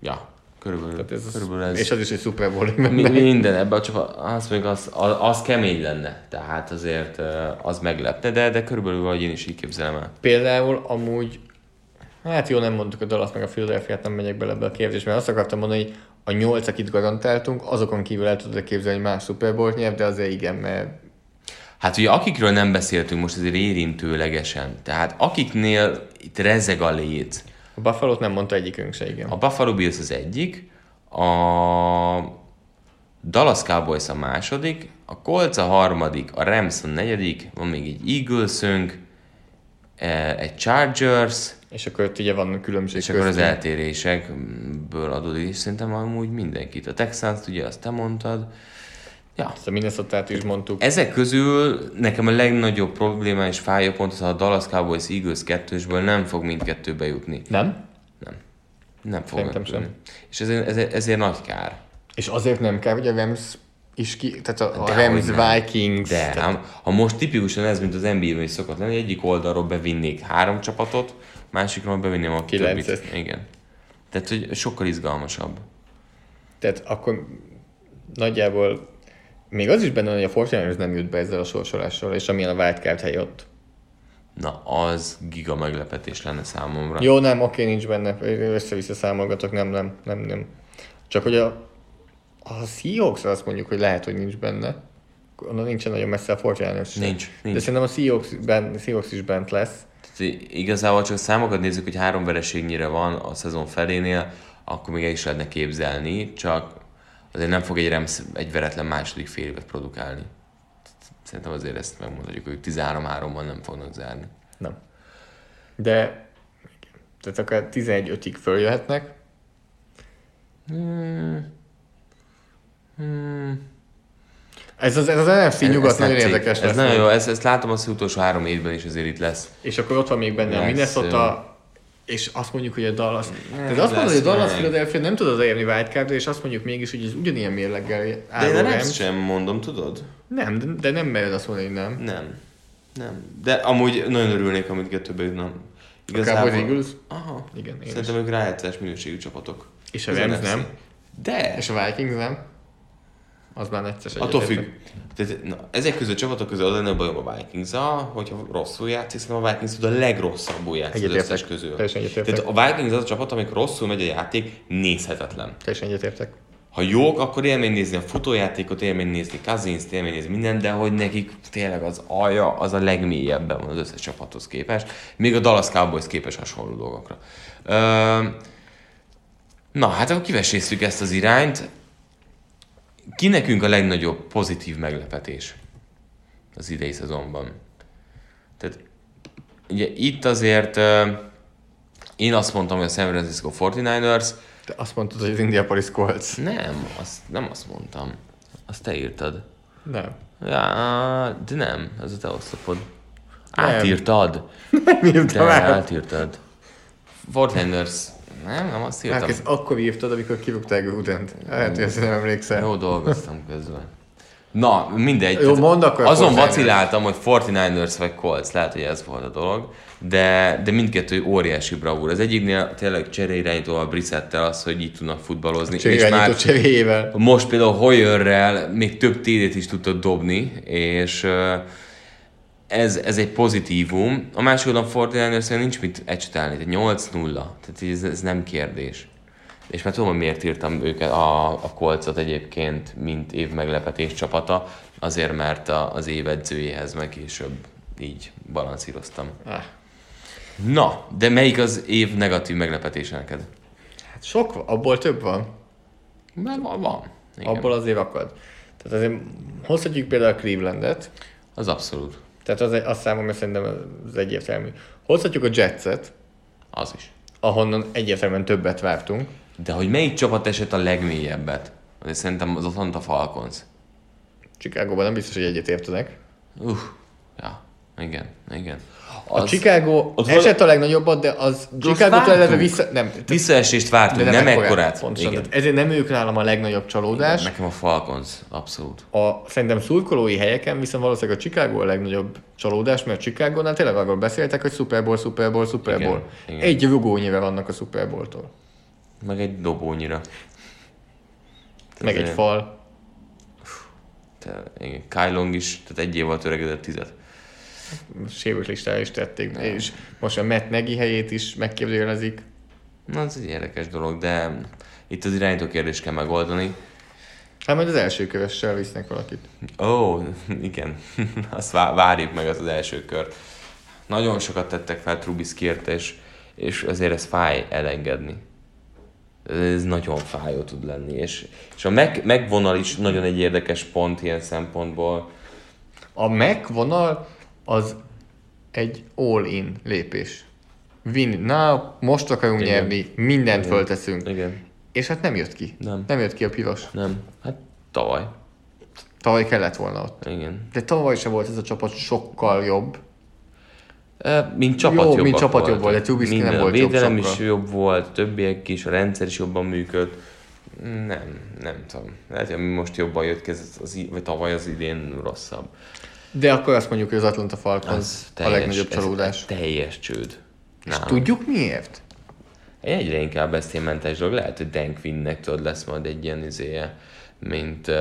Ja, körülbelül, Tehát ez, körülbelül ez. És az is egy Super Bowl Mi, minden ebben csak azt mondjuk, az, az, az, kemény lenne. Tehát azért az meglepne, de, de körülbelül valahogy én is így képzelem el. Például amúgy, hát jó, nem mondtuk a Dallas meg a philadelphia nem megyek bele ebbe a kérdésbe, mert azt akartam mondani, hogy a nyolc, akit garantáltunk, azokon kívül el tudod képzelni, hogy más Super Bowl nyer, de azért igen, mert Hát ugye akikről nem beszéltünk most azért érintőlegesen, tehát akiknél itt rezeg a lét, a Buffalo-t nem mondta egyikünk se, igen. A Buffalo Bills az egyik, a Dallas Cowboys a második, a Colts a harmadik, a Rams a negyedik, van még egy Eaglesünk, eh, egy Chargers, És akkor ott ugye van különbség és akkor az köztünk. eltérésekből adódik, és szerintem amúgy mindenkit. A Texans ugye azt te mondtad. Ja, Ezt a minnesota is mondtuk. ezek közül nekem a legnagyobb probléma és fájó pont az, a Dallas Cowboys Eagles kettősből nem fog mindkettőbe jutni. Nem? Nem fog Szerintem sem. És ezért, ezért, ezért nagy kár. És azért nem kell, hogy a Rams is ki, tehát a, a Rams nem. Vikings. De, tehát, ám, ha most tipikusan ez, mint az NBA-ben is szokott lenni, egyik oldalról bevinnék három csapatot, másikról bevinném a Kilencet. többit. Igen. Tehát, hogy sokkal izgalmasabb. tehát akkor nagyjából még az is benne hogy a Fortnite nem jut be ezzel a sorsolással, és amilyen a wildcard hely ott. Na, az giga meglepetés lenne számomra. Jó, nem, oké, nincs benne, össze-vissza számolgatok, nem, nem, nem, nem. Csak hogy a, a Seahawks azt mondjuk, hogy lehet, hogy nincs benne, onnan nincsen nagyon messze a Fortnite sem. Nincs, De nincs. szerintem a Seahawks, ben, Seahawks is bent lesz. Tehát igazából csak a számokat nézzük, hogy három vereségnyire van a szezon felénél, akkor még el is lehetne képzelni, csak azért nem fog egy Rams egy veretlen második fél évet produkálni. Szerintem azért ezt megmondhatjuk, hogy 13-3-ban nem fognak zárni. Nem. De tehát akár 11-5-ig följöhetnek, Ez az, ez az NFC nyugat nagyon érdekes Ez lesz. nagyon jó, ezt, ezt látom az utolsó három évben is azért itt lesz. És akkor ott van még benne a Lesz, Minnesota, és azt mondjuk, hogy a Dallas. Tehát azt mondod, hogy a Dallas meg. Philadelphia nem tud odaérni wildcardra, és azt mondjuk mégis, hogy ez ugyanilyen mérleggel De álló én a Rams. Rams sem mondom, tudod? Nem, de, de nem mered azt mondani, hogy nem. Nem. Nem. De amúgy nagyon örülnék, amit kettőbe jutna. Igazából... A Eagles? Aha. Igen, én Szerintem ők rájátszás minőségű csapatok. És a Rams nem? De. És a Vikings nem? Az már necces Attól függ. Tehát, na, ezek között a csapatok közül az lenne bajom a vikings hogyha rosszul játszik, szerintem a Vikings tud a legrosszabbul játszik az összes közül. Tehát a Vikings az a csapat, amikor rosszul megy a játék, nézhetetlen. Teljesen egyetértek. Ha jók, akkor élmény nézni a futójátékot, élmény nézni Cousins-t, élmény nézni mindent, de hogy nekik tényleg az alja az a legmélyebben van az összes csapathoz képest. Még a Dallas Cowboys képes hasonló dolgokra. na, hát akkor kivesészük ezt az irányt. Ki nekünk a legnagyobb pozitív meglepetés az idei szezonban? Tehát ugye itt azért uh, én azt mondtam, hogy a San Francisco 49ers te azt mondtad, hogy az Indianapolis Colts. Nem, azt, nem azt mondtam. Azt te írtad. Nem. Ja, de nem, ez a te oszlopod. Átírtad. Nem írtam de, átírtad. Fortlanders nem, nem azt írtam. Hát ezt akkor írtad, amikor kirúgták Grudent. Lehet, hogy ezt nem emlékszel. Jó dolgoztam közben. Na, mindegy. Jó, mondd akkor Azon vaciláltam, hogy 49ers vagy Colts, lehet, hogy ez volt a dolog, de, de mindkettő óriási bravúr. Az egyiknél tényleg cseréirányító a Brissettel az, hogy így tudnak futballozni. És már cseréjével. Most például Hoyerrel még több TD-t is tudott dobni, és ez, ez egy pozitívum. A másik oldalon Fortinanders nincs mit ecsetelni, tehát 8-0, tehát ez, ez nem kérdés. És már tudom, miért írtam őket a, a kolcot egyébként, mint év meglepetés csapata, azért mert a, az év edzőjéhez meg később így balanszíroztam. Ah. Na, de melyik az év negatív meglepetése neked? Hát sok, abból több van. Mert van. van. Igen. Abból azért akad. Tehát azért hozhatjuk például a Clevelandet. Az abszolút. Tehát az, az számomra szerintem az egyértelmű. Hozhatjuk a Jetset. Az is. Ahonnan egyértelműen többet vártunk. De hogy melyik csapat esett a legmélyebbet? Azért szerintem az Atlanta Falcons. Chicago-ban nem biztos, hogy egyet értenek. Uh, ja, igen, igen. Az, a Chicago ott esett a legnagyobbat, de az Chicago-tól eleve vissza... Nem, Visszaesést vártunk, nem, nem ekkorát. Pontosan, igen. ezért nem ők nálam a legnagyobb csalódás. Igen, nekem a Falcons, abszolút. A, szerintem szurkolói helyeken viszont valószínűleg a Chicago a legnagyobb csalódás, mert a Chicago-nál tényleg arról beszéltek, hogy Super Bowl, Super Bowl, Super Bowl. Igen, igen. Egy rugónyira vannak a Super Bowl-tól. Meg egy dobónyira. Meg egy fal. Te, igen, Kyle Long is, tehát egy év volt öregedett tizet. Sérült listára is tették, Nem. és most a Matt Nagy helyét is megkérdőjelezik. Na, ez egy érdekes dolog, de itt az irányító kérdés kell megoldani. Hát majd az első kövessel visznek valakit. Ó, oh, igen. Azt várjuk meg az, az első kört. Nagyon sokat tettek fel Trubiskyért, és, és azért ez fáj elengedni ez nagyon fájó tud lenni. És, és a meg, megvonal is nagyon egy érdekes pont ilyen szempontból. A megvonal az egy all-in lépés. Win now, most akarunk Igen. nyerni, mindent Igen. fölteszünk. Igen. És hát nem jött ki. Nem. Nem jött ki a piros. Nem. Hát tavaly. Tavaly kellett volna ott. Igen. De tavaly se volt ez a csapat sokkal jobb. Mint csapat Jó, mint csapat jobb volt, de Trubisky nem volt jobb sokkal. is jobb volt, többiek is, a rendszer is jobban működt. Nem, nem tudom. Lehet, hogy most jobban jött ki, ez az, vagy tavaly az idén rosszabb. De akkor azt mondjuk, hogy az Atlanta Falcons az a legnagyobb csalódás. teljes csőd. És tudjuk miért? Egyre inkább mentális dolog. Lehet, hogy Dan Quinnnek tudod lesz majd egy ilyen izéje, mint uh,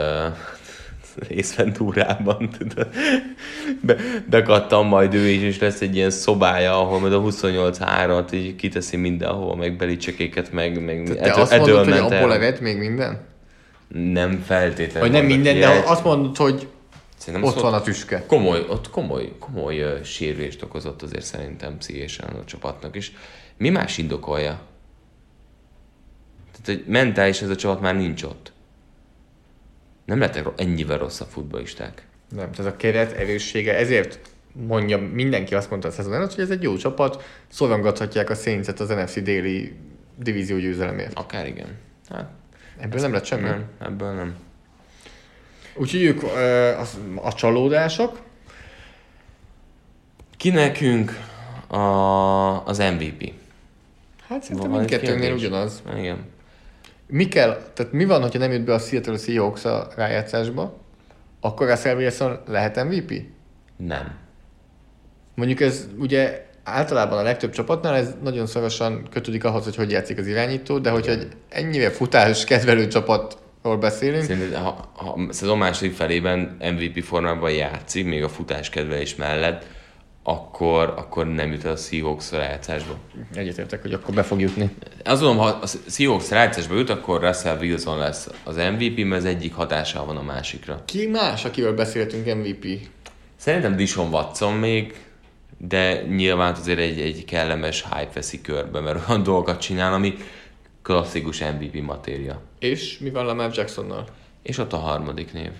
észventúrában, tudod. Be, bekattam majd ő is, és lesz egy ilyen szobája, ahol majd a 28 árat így kiteszi mindenhol, meg belicsekéket, meg, meg Te edő, azt mondod, hogy abból még minden? Nem feltétlenül. Vagy nem minden, de azt mondod, hogy Szerintem ott van a tüske. Komoly, ott komoly, komoly uh, sérülést okozott azért szerintem pszichésen a csapatnak is. Mi más indokolja? Tehát, hogy mentális ez a csapat már nincs ott. Nem lettek ennyivel rosszabb futballisták. Nem, tehát a keret erőssége, ezért mondja, mindenki azt mondta a szezon előtt, hogy ez egy jó csapat, szorongathatják a széncet az NFC déli divízió győzelemért. Akár igen. Hát, ebből nem lett semmi? Nem, ebből nem. Úgyhogy ők a, a csalódások. Ki nekünk a, az MVP? Hát szerintem mindkettőnél ugyanaz. Igen. Mi kell, tehát mi van, hogyha nem jött be a Seattle Seahawks a rájátszásba? Akkor Russell Wilson lehet MVP? Nem. Mondjuk ez ugye általában a legtöbb csapatnál ez nagyon szorosan kötődik ahhoz, hogy hogy játszik az irányító, de hogyha egy ennyire futás kedvelő csapatról beszélünk. Szerintem, ha, ha a szezon második felében MVP formában játszik, még a futás kedvelés mellett, akkor, akkor nem jut el a Seahawks rájátszásba. Egyetértek, hogy akkor be fog jutni. Azt mondom, ha a Seahawks rájátszásba jut, akkor Russell Wilson lesz az MVP, mert az egyik hatással van a másikra. Ki más, akivel beszéltünk MVP? Szerintem Dishon Watson még, de nyilván azért egy, egy kellemes hype veszi körbe, mert olyan dolgokat csinál, ami klasszikus MVP matéria. És mi van Lamar Jacksonnal? És ott a harmadik név.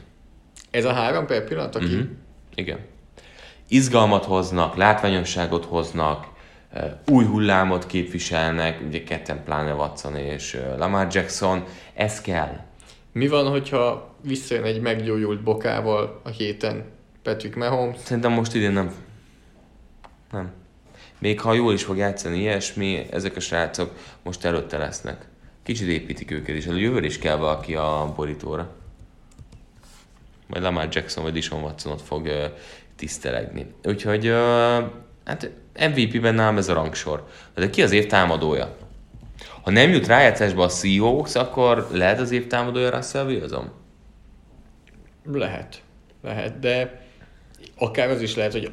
Ez a három per pillanat, aki? Mm-hmm. Igen. Izgalmat hoznak, látványosságot hoznak, új hullámot képviselnek, ugye ketten pláne Watson és Lamar Jackson, ez kell. Mi van, hogyha visszajön egy meggyógyult bokával a héten Patrick Mahomes? Szerintem most idén nem nem. Még ha jól is fog játszani ilyesmi, ezek a srácok most előtte lesznek. Kicsit építik őket, és jövőre is kell valaki a borítóra. Majd Lamar Jackson vagy Dishon Watsonot fog uh, tisztelegni. Úgyhogy hát MVP-ben nálam ez a rangsor. De ki az év támadója? Ha nem jut rájátszásba a Seahawks, akkor lehet az év támadója Russell Wilson? Lehet. Lehet, de akár az is lehet, hogy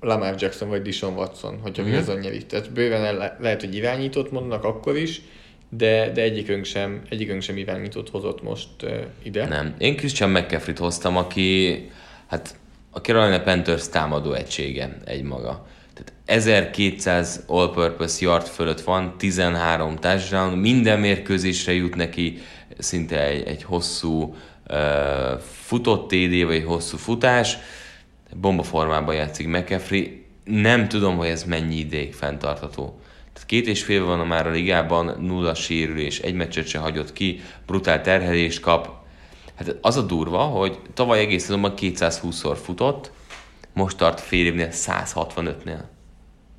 Lamar Jackson vagy Dishon Watson, hogyha mm-hmm. Wilson nyeri. Tehát bőven el, lehet, hogy irányított mondanak akkor is, de, de egyikünk sem, egyikünk sem irányított hozott most uh, ide. Nem. Én Christian McCaffrey-t hoztam, aki hát a Carolina Panthers támadó egysége egymaga. Tehát 1200 all-purpose yard fölött van, 13 touchdown, minden mérkőzésre jut neki szinte egy, egy hosszú uh, futott TD, vagy hosszú futás bomba formában játszik McCaffrey. Nem tudom, hogy ez mennyi ideig fenntartható. Két és fél van már a ligában, nulla sérülés, egy meccset se hagyott ki, brutál terhelést kap. Hát az a durva, hogy tavaly egész szezonban 220-szor futott, most tart fél évnél 165-nél.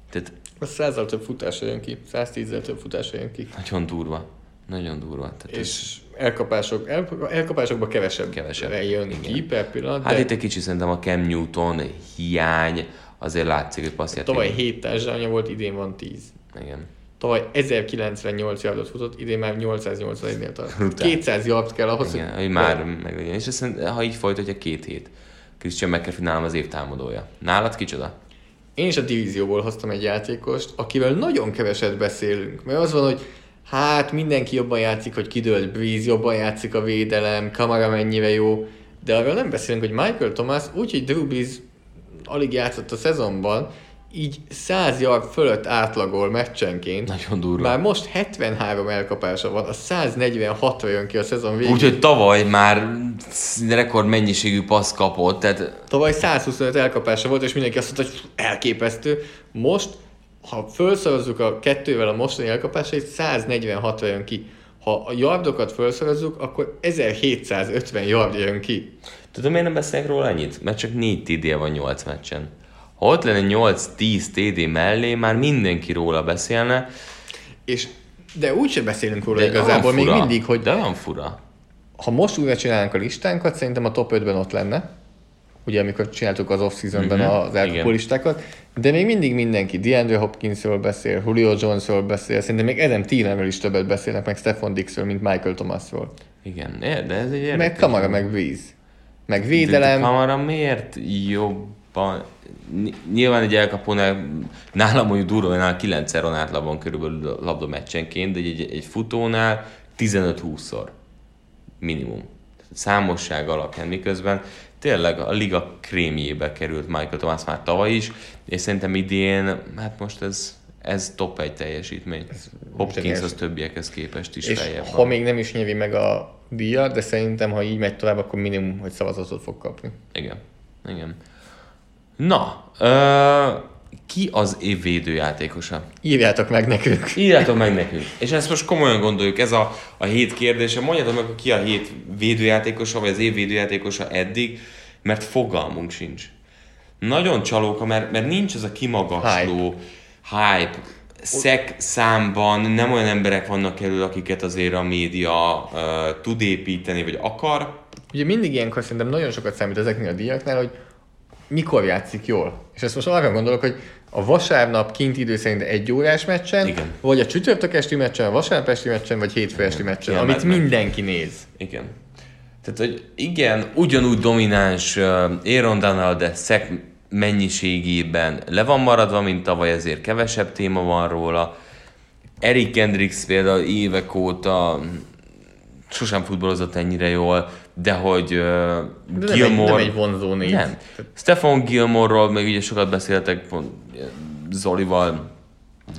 Tehát a százal több futása jön ki, 110 több futása jön ki. Nagyon durva. Nagyon durva. Tehát és ez... elkapások, el, elkapásokban kevesebb, kevesebb jön Igen. ki per pillanat. Hát de... itt egy kicsit szerintem a Cam Newton hiány, azért látszik, hogy passzját. Tavaly 7 társadalja volt, idén van 10. Igen. Tavaly 1098 yardot futott, idén már 881-nél tart. 200 yard kell ahhoz, Igen, hogy... már meglegyen. És azt ha így folytatja két hét. Christian McCaffrey nálam az év támadója. Nálad kicsoda? Én is a divízióból hoztam egy játékost, akivel nagyon keveset beszélünk. Mert az van, hogy hát mindenki jobban játszik, hogy kidőlt Breeze, jobban játszik a védelem, Kamara mennyire jó, de arról nem beszélünk, hogy Michael Thomas úgy, hogy Drew Brees alig játszott a szezonban, így 100 yard fölött átlagol meccsenként. Nagyon durva. Már most 73 elkapása van, a 146 jön ki a szezon végén. Úgyhogy tavaly már rekord mennyiségű passz kapott. Tehát... Tavaly 125 elkapása volt, és mindenki azt mondta, hogy elképesztő. Most ha felszorozzuk a kettővel a mostani elkapásait, 146 jön ki. Ha a yardokat felszorozzuk, akkor 1750 yard jön ki. Tudom, miért nem beszélek róla ennyit? Mert csak 4 td van 8 meccsen. Ha ott lenne 8-10 TD mellé, már mindenki róla beszélne. És, de úgyse beszélünk róla de igazából, még mindig, hogy... De olyan fura. Ha most újra csinálnánk a listánkat, szerintem a top 5-ben ott lenne ugye amikor csináltuk az off-seasonben uh-huh. az elkapólistákat, de még mindig mindenki DeAndre Hopkinsról beszél, Julio Jonesról beszél, szerintem még Adam Thieleről is többet beszélnek, meg Stefan Dixről, mint Michael Thomasról. Igen, de ez egy érdekes. Meg Kamara, meg Víz. Meg védelem. De, de Kamara miért jobban... Nyilván egy elkapónál, nálam mondjuk durva, 9 on átlagban körülbelül labda meccsenként, de egy, egy futónál 15-20-szor minimum számosság alapján, miközben tényleg a liga krémjébe került Michael Thomas már tavaly is, és szerintem idén, hát most ez, ez top egy teljesítmény. Hopkins az többiekhez képest is és feljebb ha van. még nem is nyeri meg a díjat, de szerintem, ha így megy tovább, akkor minimum, hogy szavazatot fog kapni. Igen. Igen. Na, uh, ki az év védőjátékosa? Írjátok meg nekünk. Írjátok meg nekünk. És ezt most komolyan gondoljuk, ez a, a hét kérdése. Mondjátok meg, ki a hét védőjátékosa, vagy az év védőjátékosa eddig, mert fogalmunk sincs. Nagyon csalóka, mert, mert nincs az a kimagasló hype. hype. Szek számban nem olyan emberek vannak elő, akiket azért a média uh, tud építeni, vagy akar. Ugye mindig ilyenkor szerintem nagyon sokat számít ezeknél a díjaknál, hogy mikor játszik jól. És ezt most arra gondolok, hogy a vasárnap kint idő szerint egy órás meccsen, Igen. vagy a csütörtök esti meccsen, a vasárnap esti meccsen, vagy hétfő esti meccsen, Igen, amit mindenki néz. Igen. Tehát, hogy igen, ugyanúgy domináns Aaron Donald, de szek mennyiségében le van maradva, mint tavaly, ezért kevesebb téma van róla. Eric Kendricks például évek óta sosem futballozott ennyire jól, de hogy uh, De nem egy, Gilmore... nem egy vonzó név. Nem. Stefan Gilmore-ról még ugye sokat beszéltek, pont Zolival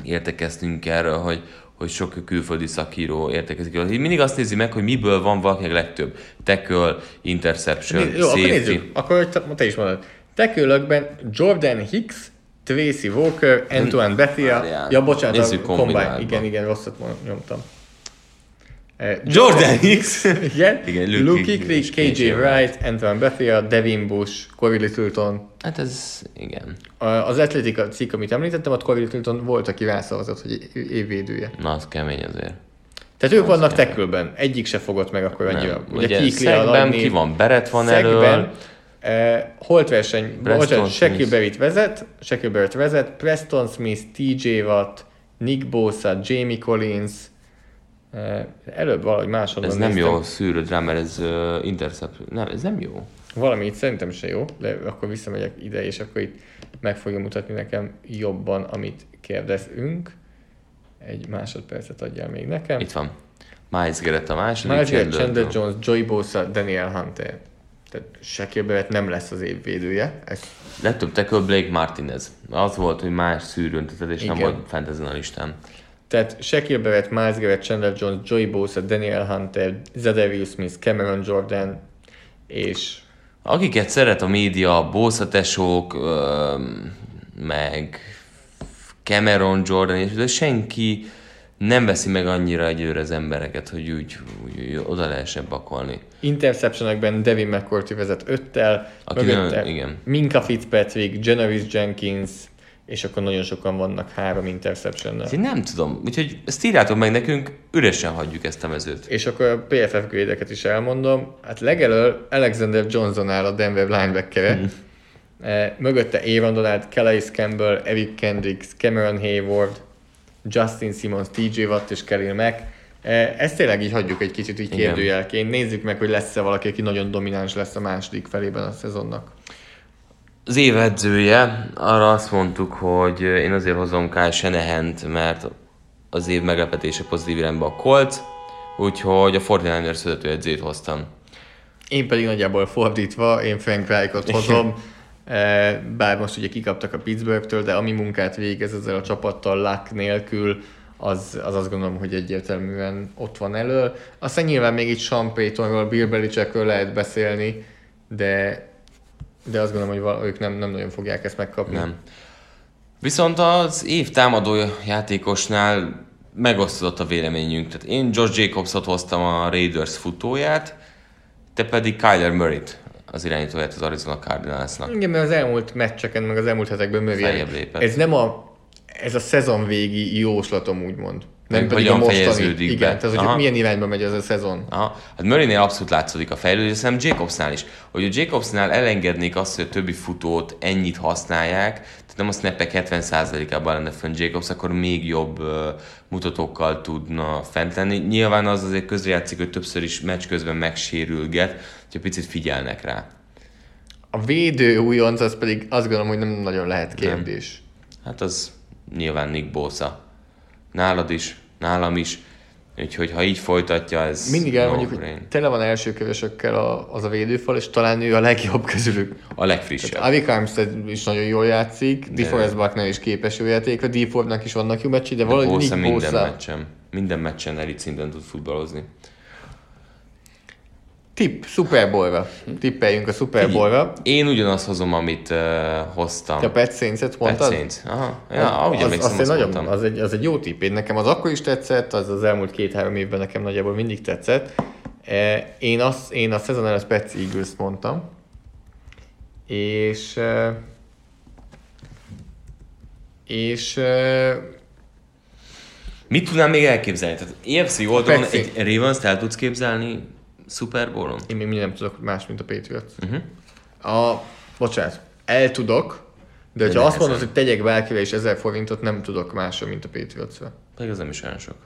értekeztünk erről, hogy, hogy sok külföldi szakíró értekezik. Mindig azt nézi meg, hogy miből van valakinek legtöbb. Tackle, interception, Jó, akkor safety. nézzük. Akkor te, is mondod. Tekőlökben Jordan Hicks, Tracy Walker, Antoine Bethia, ja bocsánat, Nézzük a Combine. Igen, igen, rosszat nyomtam. Eh, Jordan Hicks! Igen, Igen, Luke, Luke Kuechly, KJ Wright, Antoine Bethia, Devin Bush, Corey Littleton. Hát ez, igen. Az Atletika cikk, amit említettem, ott Corey Littleton volt, aki rászavazott, hogy év- évvédője. Na, az kemény azért. Tehát ők vannak tekülben, egyik se fogott meg akkor annyira. Ugye, ugye Szegben ki van? Beret van Szegben, elől. eh, Holt verseny, bocsánat. Shaquille Barrett vezet, Shaquille Barrett vezet, Preston Smith, TJ Watt, Nick Bosa, Jamie Collins, előbb valahogy máshonnan Ez nem néztem. jó szűrőd rá, mert ez uh, intercept. Nem, ez nem jó. Valami itt szerintem se jó, de akkor visszamegyek ide, és akkor itt meg fogja mutatni nekem jobban, amit kérdezünk. Egy másodpercet adjál még nekem. Itt van. Miles Garrett a második. Miles Garrett, Chandler Chandler Jones, Joey Bosa, Daniel Hunter. Tehát Shaquille Barrett nem lesz az év védője. Ez Legtöbb tackle Blake Martinez. Az volt, hogy más szűrőn, tehát és nem Igen. volt fent ezen a listán. Tehát Shaquille Barrett, Miles Garrett, Chandler Jones, Joey Bosa, Daniel Hunter, Zadarius Smith, Cameron Jordan, és Akiket szeret a média, Bosa tesók, meg Cameron Jordan, és de senki nem veszi meg annyira egyőre az embereket, hogy úgy, úgy, úgy oda lehessen pakolni. interceptionekben Devin McCourty vezet öttel, Aki mögötte nagyon- igen. Minka Fitzpatrick, Janoris Jenkins, és akkor nagyon sokan vannak három interception Én nem tudom, úgyhogy ezt írjátok meg nekünk, üresen hagyjuk ezt a mezőt. És akkor a PFF grade is elmondom. Hát legelől Alexander Johnson áll a Denver linebacker Mhm. eh, Mögötte Aaron Donald, Calais Campbell, Eric Kendricks, Cameron Hayward, Justin Simmons, TJ Watt és Khalil Mack. Eh, Ezt tényleg így hagyjuk egy kicsit így kérdőjelként. Nézzük meg, hogy lesz-e valaki, aki nagyon domináns lesz a második felében a szezonnak. Az év edzője, arra azt mondtuk, hogy én azért hozom Kyle Shanahant, mert az év meglepetése pozitív irányba a Colts, úgyhogy a 49ers vezető edzőjét hoztam. Én pedig nagyjából fordítva, én Frank Reichot hozom, Eh, bár most ugye kikaptak a Pittsburghtől, de ami munkát végez ezzel a csapattal luck nélkül, az, az azt gondolom, hogy egyértelműen ott van elő. Aztán nyilván még itt Sean Paytonról, Bill Belichickről lehet beszélni, de, de azt gondolom, hogy val- ők nem, nem nagyon fogják ezt megkapni. Nem. Viszont az év támadó játékosnál megosztott a véleményünk. Tehát én Josh Jacobsot hoztam a Raiders futóját, te pedig Kyler Murray-t, az irányítóját az Arizona Cardinalsnak. Igen, mert az elmúlt meccseken, meg az elmúlt hetekben Murray. Ez nem a, ez a szezon végi jóslatom, úgymond. Nem pedig a hogyan mostani. fejeződik be. Igen, tehát hogy Aha. milyen irányba megy ez a szezon. Aha. Hát Murraynél abszolút látszódik a fejlődés, szerintem Jacobsnál is. Hogy a Jacobsnál elengednék azt, hogy a többi futót ennyit használják, tehát nem a snappek 70%-ában lenne fönn Jacobs, akkor még jobb uh, mutatókkal tudna fent lenni. Nyilván az azért közrejátszik, hogy többször is meccs közben megsérülget, hogyha picit figyelnek rá. A védő újonc, az pedig azt gondolom, hogy nem nagyon lehet kérdés. Hát az nyilván Nick Bosa. Nálad is, nálam is. Úgyhogy ha így folytatja, ez Mindig elmondjuk, no-brain. hogy tele van elsőkövösökkel a, az a védőfal, és talán ő a legjobb közülük. A legfrissebb. Avi Armstead is nagyon jól játszik, DeForest Buckner is képes jó játékra, D-Fordnak is vannak jó meccsei, de valahogy Bosa minden meccsen. Minden meccsen elit szinten tud futballozni. Tipp, Super Bowl-ra. Tippeljünk a Super Bowl-ra. Én ugyanazt hozom, amit uh, hoztam. Te a Pet Saints-et Pet mondtad? Saints. Aha. Ja, ahogy az, az, azt egy nagyon, az, egy, az egy jó tipp. Én nekem az akkor is tetszett, az az elmúlt két-három évben nekem nagyjából mindig tetszett. Eh, Én, azt, én a szezon előtt Pets eagles mondtam, és és Mit tudnám még elképzelni? Tehát EFC oldalon Pet egy Ravens-t el tudsz képzelni Super Bowl-on? én még mindig nem tudok más, mint a Patriots. Mhm. A, bocsánat, el tudok, de, de ha azt mondod, hogy tegyek bárkivel és ezer forintot, nem tudok másra, mint a patriots Pedig az nem is olyan sok.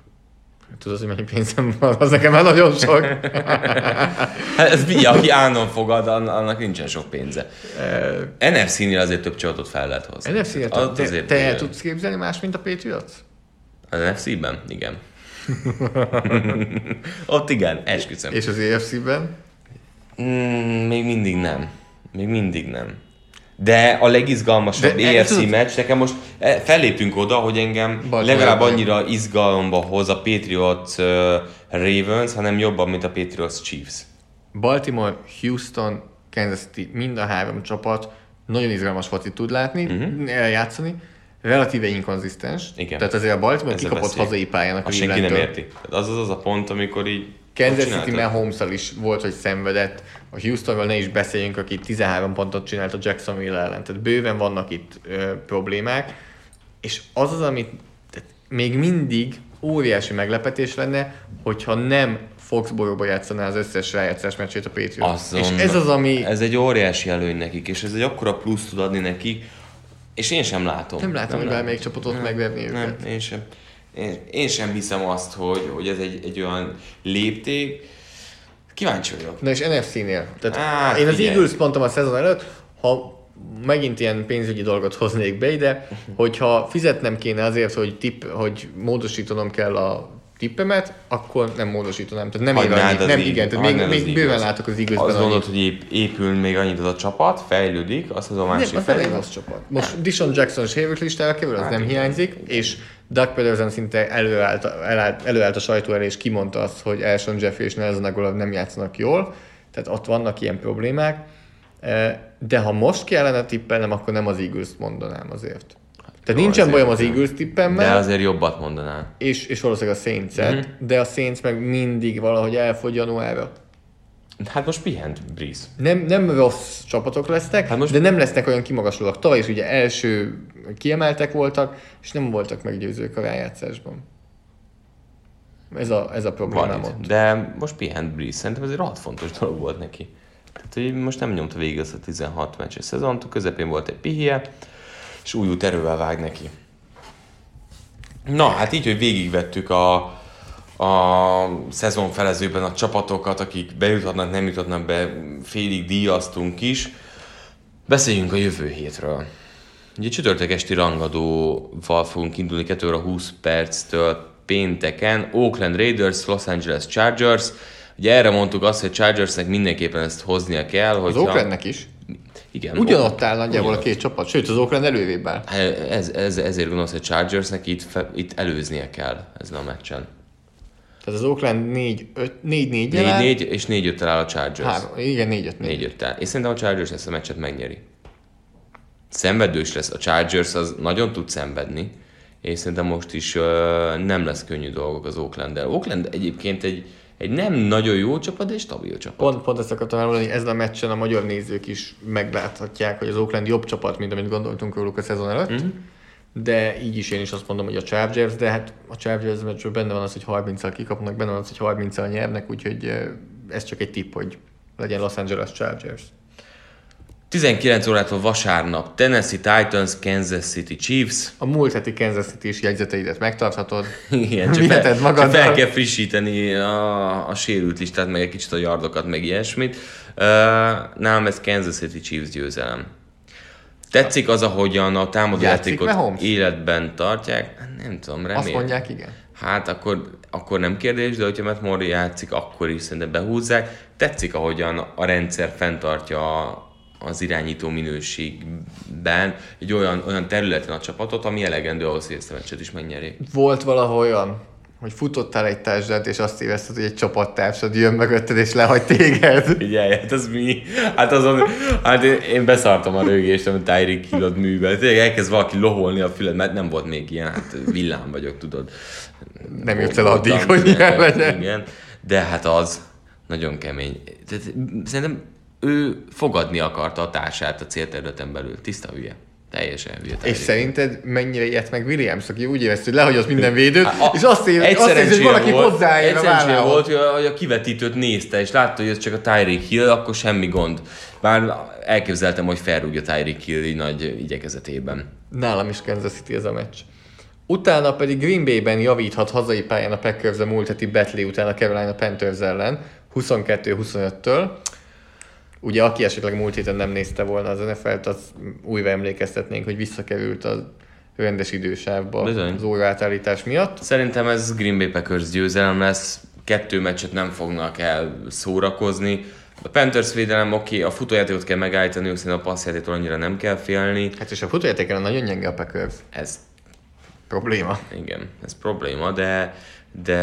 Tudod, hogy mennyi pénzem van, az nekem már nagyon sok. hát ez mi, aki állandóan fogad, annak nincsen sok pénze. Uh, NFC-nél azért több csapatot fel lehet hozni. NFC-nél te, te el tudsz képzelni más, mint a Patriots? Az NFC-ben? Igen. Ott igen, esküszöm. És az EFC-ben? Mm, még mindig nem. Még mindig nem. De a legizgalmasabb De EFC tudod... meccs, nekem most eh, felléptünk oda, hogy engem Baltimore legalább annyira izgalomba hoz a Patriots uh, Ravens, hanem jobban, mint a Patriots Chiefs. Baltimore, Houston, Kansas City, mind a három csapat nagyon izgalmas focit tud látni, uh-huh. eljátszani, relatíve inkonzisztens. Igen. Tehát azért a Baltimore Ezzel kikapott hazai pályának. Azt senki nem érti. Tehát az az az a pont, amikor így Kansas City mahomes is volt, hogy szenvedett. A Houstonval ne is beszéljünk, aki 13 pontot csinált a Jacksonville ellen. Tehát bőven vannak itt ö, problémák. És az az, amit tehát még mindig óriási meglepetés lenne, hogyha nem Foxborough-ba játszaná az összes rájátszás meccsét a Patriots. Azon, és ez az, ami... Ez egy óriási előny nekik, és ez egy akkora plusz tud adni nekik, és én sem látom. Nem látom, hogy bármelyik csapatot nem, megverni őket. Nem, én sem én, én sem hiszem azt, hogy, hogy ez egy, egy olyan lépték. Kíváncsi vagyok. Na és NFC-nél? Tehát Á, én az Eagles mondtam a szezon előtt, ha megint ilyen pénzügyi dolgot hoznék be ide, hogyha fizetnem kéne azért, hogy, tipp, hogy módosítanom kell a tippemet, akkor nem módosítanám. Tehát nem éve annyi. Nem, igen, tehát még, még bőven látok az igazban. Azt gondolod, hogy ép, épül még annyit az a csapat, fejlődik, az az a másik nem, az nem az csapat. Most nem. Dishon Jackson sérült listára kerül, az hát nem igen. hiányzik, és Doug Pedersen szinte előállt, előállt, előállt a sajtó elé, és kimondta azt, hogy Elson Jeffrey és Nelson Aguilar nem játszanak jól, tehát ott vannak ilyen problémák, de ha most kellene tippelnem, akkor nem az eagles mondanám azért. Tehát Jó, nincsen bajom az Eagles tippemmel. De azért jobbat mondanál. És, és valószínűleg a saints mm-hmm. de a Saints meg mindig valahogy elfogy januárra. Hát most pihent Breeze. Nem, nem rossz csapatok lesznek, hát most... de nem lesznek olyan kimagaslóak. Tavaly is ugye első kiemeltek voltak, és nem voltak meggyőzők a rájátszásban. Ez a, ez a problémám ott. De most pihent Breeze. Szerintem ez egy rohadt fontos dolog volt neki. Tehát, hogy most nem nyomta végig ezt a 16 meccses szezont, a közepén volt egy pihie, és új út erővel vág neki. Na, hát így, hogy végigvettük a, a szezon felezőben a csapatokat, akik bejuthatnak, nem juthatnak be, félig díjaztunk is. Beszéljünk a jövő hétről. Ugye csütörtök esti rangadóval fogunk indulni 2 óra 20 perctől pénteken. Oakland Raiders, Los Angeles Chargers. Ugye erre mondtuk azt, hogy Chargersnek mindenképpen ezt hoznia kell. Hogyha... Az Oaklandnek is. Igen. Ugyanott áll nagyjából a két csapat, sőt az Oakland elővébb áll. Ez, ez, ezért gondolsz, hogy Chargersnek itt, fe, itt előznie kell ezen a meccsen. Tehát az Oakland 4 4 4 4 4 és 4 5 áll a Chargers. Három, igen, 4 5 4 5 Én szerintem a Chargers ezt a meccset megnyeri. Szenvedős lesz. A Chargers az nagyon tud szenvedni, és szerintem most is uh, nem lesz könnyű dolgok az Oakland-del. Oakland egyébként egy, egy nem nagyon jó csapat, de egy stabil csapat. Pont, pont ezt akartam elmondani, hogy ezen a meccsen a magyar nézők is megláthatják, hogy az Oakland jobb csapat, mint amit gondoltunk róluk a szezon előtt. Mm-hmm. De így is én is azt mondom, hogy a Chargers, de hát a Chargers meccsről benne van az, hogy 30-al kikapnak, benne van az, hogy 30-al nyernek, úgyhogy ez csak egy tipp, hogy legyen Los Angeles Chargers. 19 órától vasárnap Tennessee Titans, Kansas City Chiefs. A múlt heti Kansas City is jegyzeteidet megtarthatod. Igen, csak, fel, csak fel kell frissíteni a, a sérült listát, meg egy kicsit a yardokat, meg ilyesmit. Uh, nálam ez Kansas City Chiefs győzelem. Tetszik az, ahogyan a támadójátékot életben tartják? Hát nem tudom, remélem. Azt mondják, igen. Hát akkor, akkor nem kérdés, de hogyha Matt Murray játszik, akkor is szerintem behúzzák. Tetszik, ahogyan a rendszer fenntartja az irányító minőségben egy olyan, olyan területen a csapatot, ami elegendő ahhoz, hogy ezt a meccset is megnyerjék. Volt valahol olyan, hogy futottál egy társadalmat, és azt érezted, hogy egy csapattársad jön mögötted, és lehagy téged. Figyelj, hát az mi? Hát azon, hát én, én beszartam a rögést, amit Tyreek Hillod művel. Tényleg elkezd valaki loholni a füled, mert nem volt még ilyen, hát villám vagyok, tudod. Nem jött el addig, hogy ilyen legyen. Igen, de hát az nagyon kemény. Tehát, szerintem ő fogadni akarta a társát a célterületen belül. Tiszta hülye. Teljesen hülye. És szerinted mennyire ilyet meg Williams, aki úgy érezte, hogy lehagy az minden védőt, hát, és azt érzi, azt érzi hogy valaki hozzáér a volt, hogy a kivetítőt nézte, és látta, hogy ez csak a Tyreek Hill, akkor semmi gond. Bár elképzeltem, hogy felrúgja Tyreek Hill így nagy igyekezetében. Nálam is Kansas City ez a meccs. Utána pedig Green Bay-ben javíthat hazai pályán a Packers a múlt heti Betley után a Carolina Panthers ellen 22-25-től. Ugye aki esetleg múlt héten nem nézte volna az NFL-t, az újra emlékeztetnénk, hogy visszakerült a rendes idősávba Bizony. az óraátállítás miatt. Szerintem ez Green Bay Packers győzelem lesz, kettő meccset nem fognak el szórakozni. A Panthers védelem oké, a futójátékot kell megállítani, hiszen a passzjátéktól annyira nem kell félni. Hát és a futójátékra nagyon gyenge a Packers. Ez probléma. Igen, ez probléma, de, de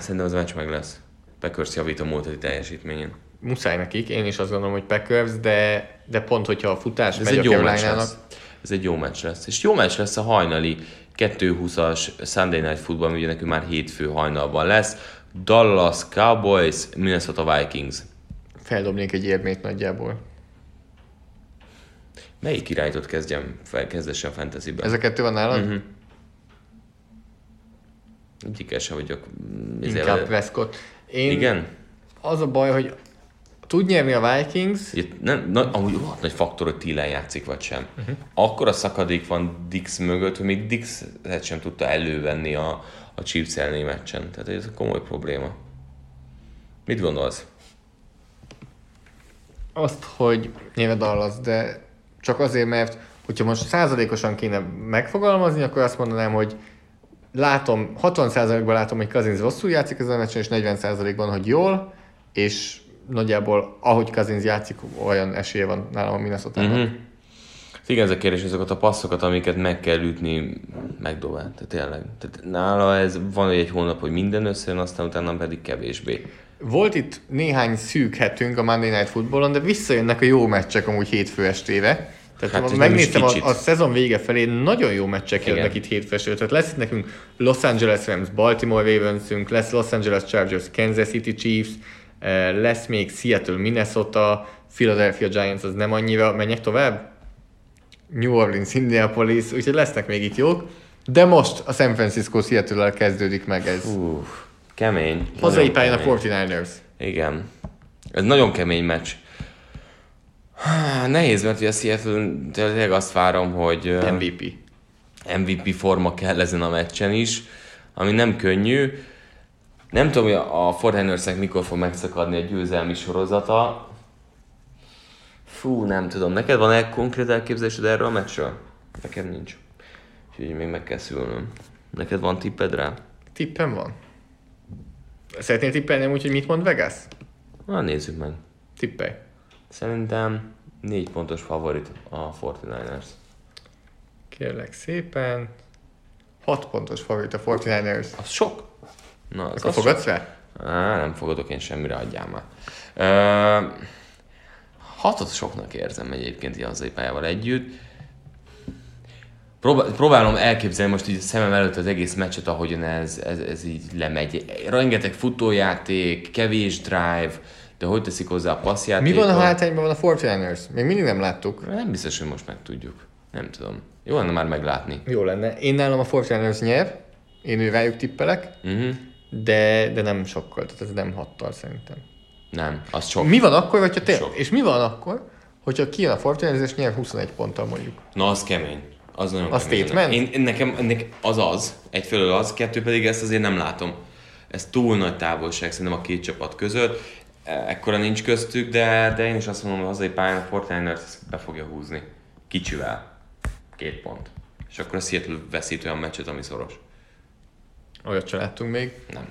szerintem az meccs meg lesz. Packers javít a múlt teljesítményén muszáj nekik, én is azt gondolom, hogy Packers, de, de pont, hogyha a futás Ez megy egy a jó meccs lesz. Ez egy jó meccs lesz. És jó meccs lesz a hajnali 2-20-as Sunday Night Football, ami ugye nekünk már hétfő hajnalban lesz. Dallas Cowboys, Minnesota Vikings. Feldobnék egy érmét nagyjából. Melyik irányítót kezdjem, kezdesse a fantasy-ben? Ez a kettő van nálad? Uh-huh. Egyikkel sem vagyok. Inkább Prescott. Én Igen? Az a baj, hogy tud nyerni a Vikings. Itt nem, na, amúgy rohadt nagy faktor, hogy Tillen játszik, vagy sem. Uh-huh. Akkor a szakadék van Dix mögött, hogy még Dix sem tudta elővenni a, a Chiefs elleni meccsen. Tehát ez komoly probléma. Mit gondolsz? Azt, hogy nyilván Dallas, de csak azért, mert hogyha most százalékosan kéne megfogalmazni, akkor azt mondanám, hogy látom, 60%-ban látom, hogy Kazinz rosszul játszik ezen a meccsen, és 40%-ban, hogy jól, és nagyjából ahogy Kazinz játszik, olyan esélye van nálam a minnesota uh-huh. Igen, ez a kérdés, azokat a passzokat, amiket meg kell ütni, megdobál. Tehát tényleg. Tehát nála ez van egy hónap, hogy minden összejön, aztán utána pedig kevésbé. Volt itt néhány szűk hetünk a Monday Night Footballon, de visszajönnek a jó meccsek amúgy hétfő estére. Tehát hát, megnéztem a, a, szezon vége felé, nagyon jó meccsek Igen. jönnek itt hétfő estére. Tehát lesz itt nekünk Los Angeles Rams, Baltimore Ravensünk, lesz Los Angeles Chargers, Kansas City Chiefs, lesz még Seattle, Minnesota, Philadelphia Giants, az nem annyira, menjek tovább? New Orleans, Indianapolis, úgyhogy lesznek még itt jók. De most a San Francisco seattle kezdődik meg ez. Uh, kemény. Hazai pályán a 49ers. Igen. Ez nagyon kemény meccs. Nehéz, mert ugye a Seattle tényleg azt várom, hogy MVP. MVP forma kell ezen a meccsen is, ami nem könnyű. Nem tudom, hogy a Fortnite mikor fog megszakadni a győzelmi sorozata. Fú, nem tudom. Neked van-e konkrét elképzelésed erről a meccsről? Nekem nincs. Úgyhogy még meg kell szülnöm. Neked van tipped rá? Tippem van. Szeretnél tippelni úgy, hogy mit mond Vegas? Na, nézzük meg. Tippelj. Szerintem négy pontos favorit a 49ers. Kérlek szépen. Hat pontos favorit a 49ers. Az sok. Na, az Akkor fogadsz rá? Á, nem fogadok én semmire, adjál már. Ö, hatot soknak érzem egyébként ilyen hazai pályával együtt. próbálom elképzelni most így szemem előtt az egész meccset, ahogyan ez, ez, ez így lemegy. Rengeteg futójáték, kevés drive, de hogy teszik hozzá a passzjátékot? Mi van a hátányban van a Fortiners? Még mindig nem láttuk. Nem biztos, hogy most megtudjuk. Nem tudom. Jó lenne már meglátni. Jó lenne. Én nálam a Fortiners nyer. Én ő rájuk tippelek. Uh-huh de, de nem sokkal, tehát ez nem hattal szerintem. Nem, az sok. Mi van akkor, hogyha te, és mi van akkor, hogyha kijön a Fortnite és nyer 21 ponttal mondjuk? Na, az kemény. Az nagyon az kemény. Statement? Én, nekem, nekem az az, egyfelől az, kettő pedig ezt azért nem látom. Ez túl nagy távolság szerintem a két csapat között. Ekkora nincs köztük, de, de én is azt mondom, hogy hazai pályán a Fortnite be fogja húzni. Kicsivel. Két pont. És akkor a Seattle veszít olyan meccset, ami szoros. Olyat se láttunk még. Nem.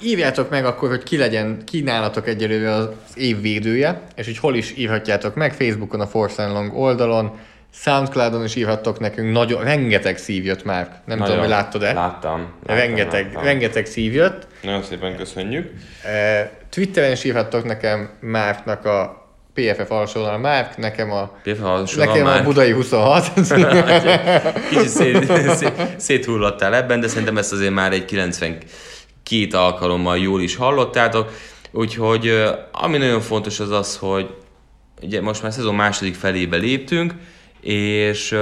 Írjátok meg akkor, hogy ki legyen kínálatok egyelőre az év védője, és hogy hol is írhatjátok meg, Facebookon a Force Long oldalon, Soundcloudon is írhattok nekünk, nagyon, rengeteg szív jött már. Nem nagyon, tudom, hogy láttad-e? Láttam. láttam rengeteg, láttam. rengeteg szív jött. Nagyon szépen köszönjük. Twitteren is írhattok nekem Márknak a PFF alsónál Márk, nekem a, PFF nekem a Budai 26. Kicsit szét, szét, széthullottál ebben, de szerintem ezt azért már egy 92 alkalommal jól is hallottátok. Úgyhogy ami nagyon fontos az az, hogy ugye most már szezon második felébe léptünk, És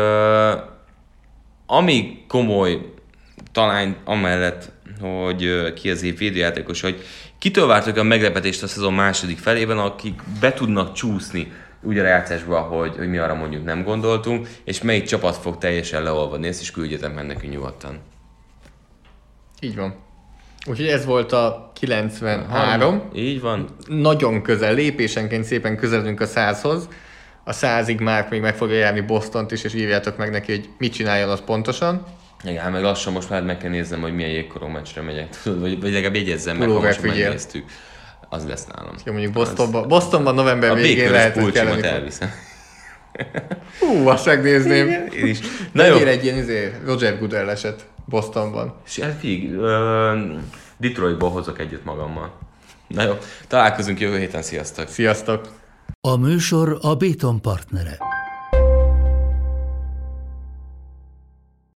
ami komoly, talán amellett, hogy ki az év védőjátékos, hogy kitől vártok a meglepetést a szezon második felében, akik be tudnak csúszni úgy a rájátszásba, hogy, hogy mi arra mondjuk nem gondoltunk, és melyik csapat fog teljesen leolvadni, ezt is küldjetek meg nekünk nyugodtan. Így van. Úgyhogy ez volt a 93. Harma. Így van. Nagyon közel, lépésenként szépen közelünk a 100-hoz. A 100-ig már még meg fogja járni Bostont is, és írjátok meg neki, hogy mit csináljon az pontosan. Igen, hát meg lassan most már meg kell néznem, hogy milyen jégkorong meccsre megyek, tudod, vagy, vagy legalább jegyezzem meg, ha most megnéztük. Az lesz nálam. Jó, mondjuk Bostonban, Bostonban november a végén lehet, hogy kellene. elviszem. Hú, azt megnézném. Én is. Na jó. egy ilyen izé, Roger Goodell eset Bostonban. És hát figyelj, uh, Detroitból hozok együtt magammal. Na jó, találkozunk jövő héten, sziasztok! Sziasztok! A műsor a Béton partnere.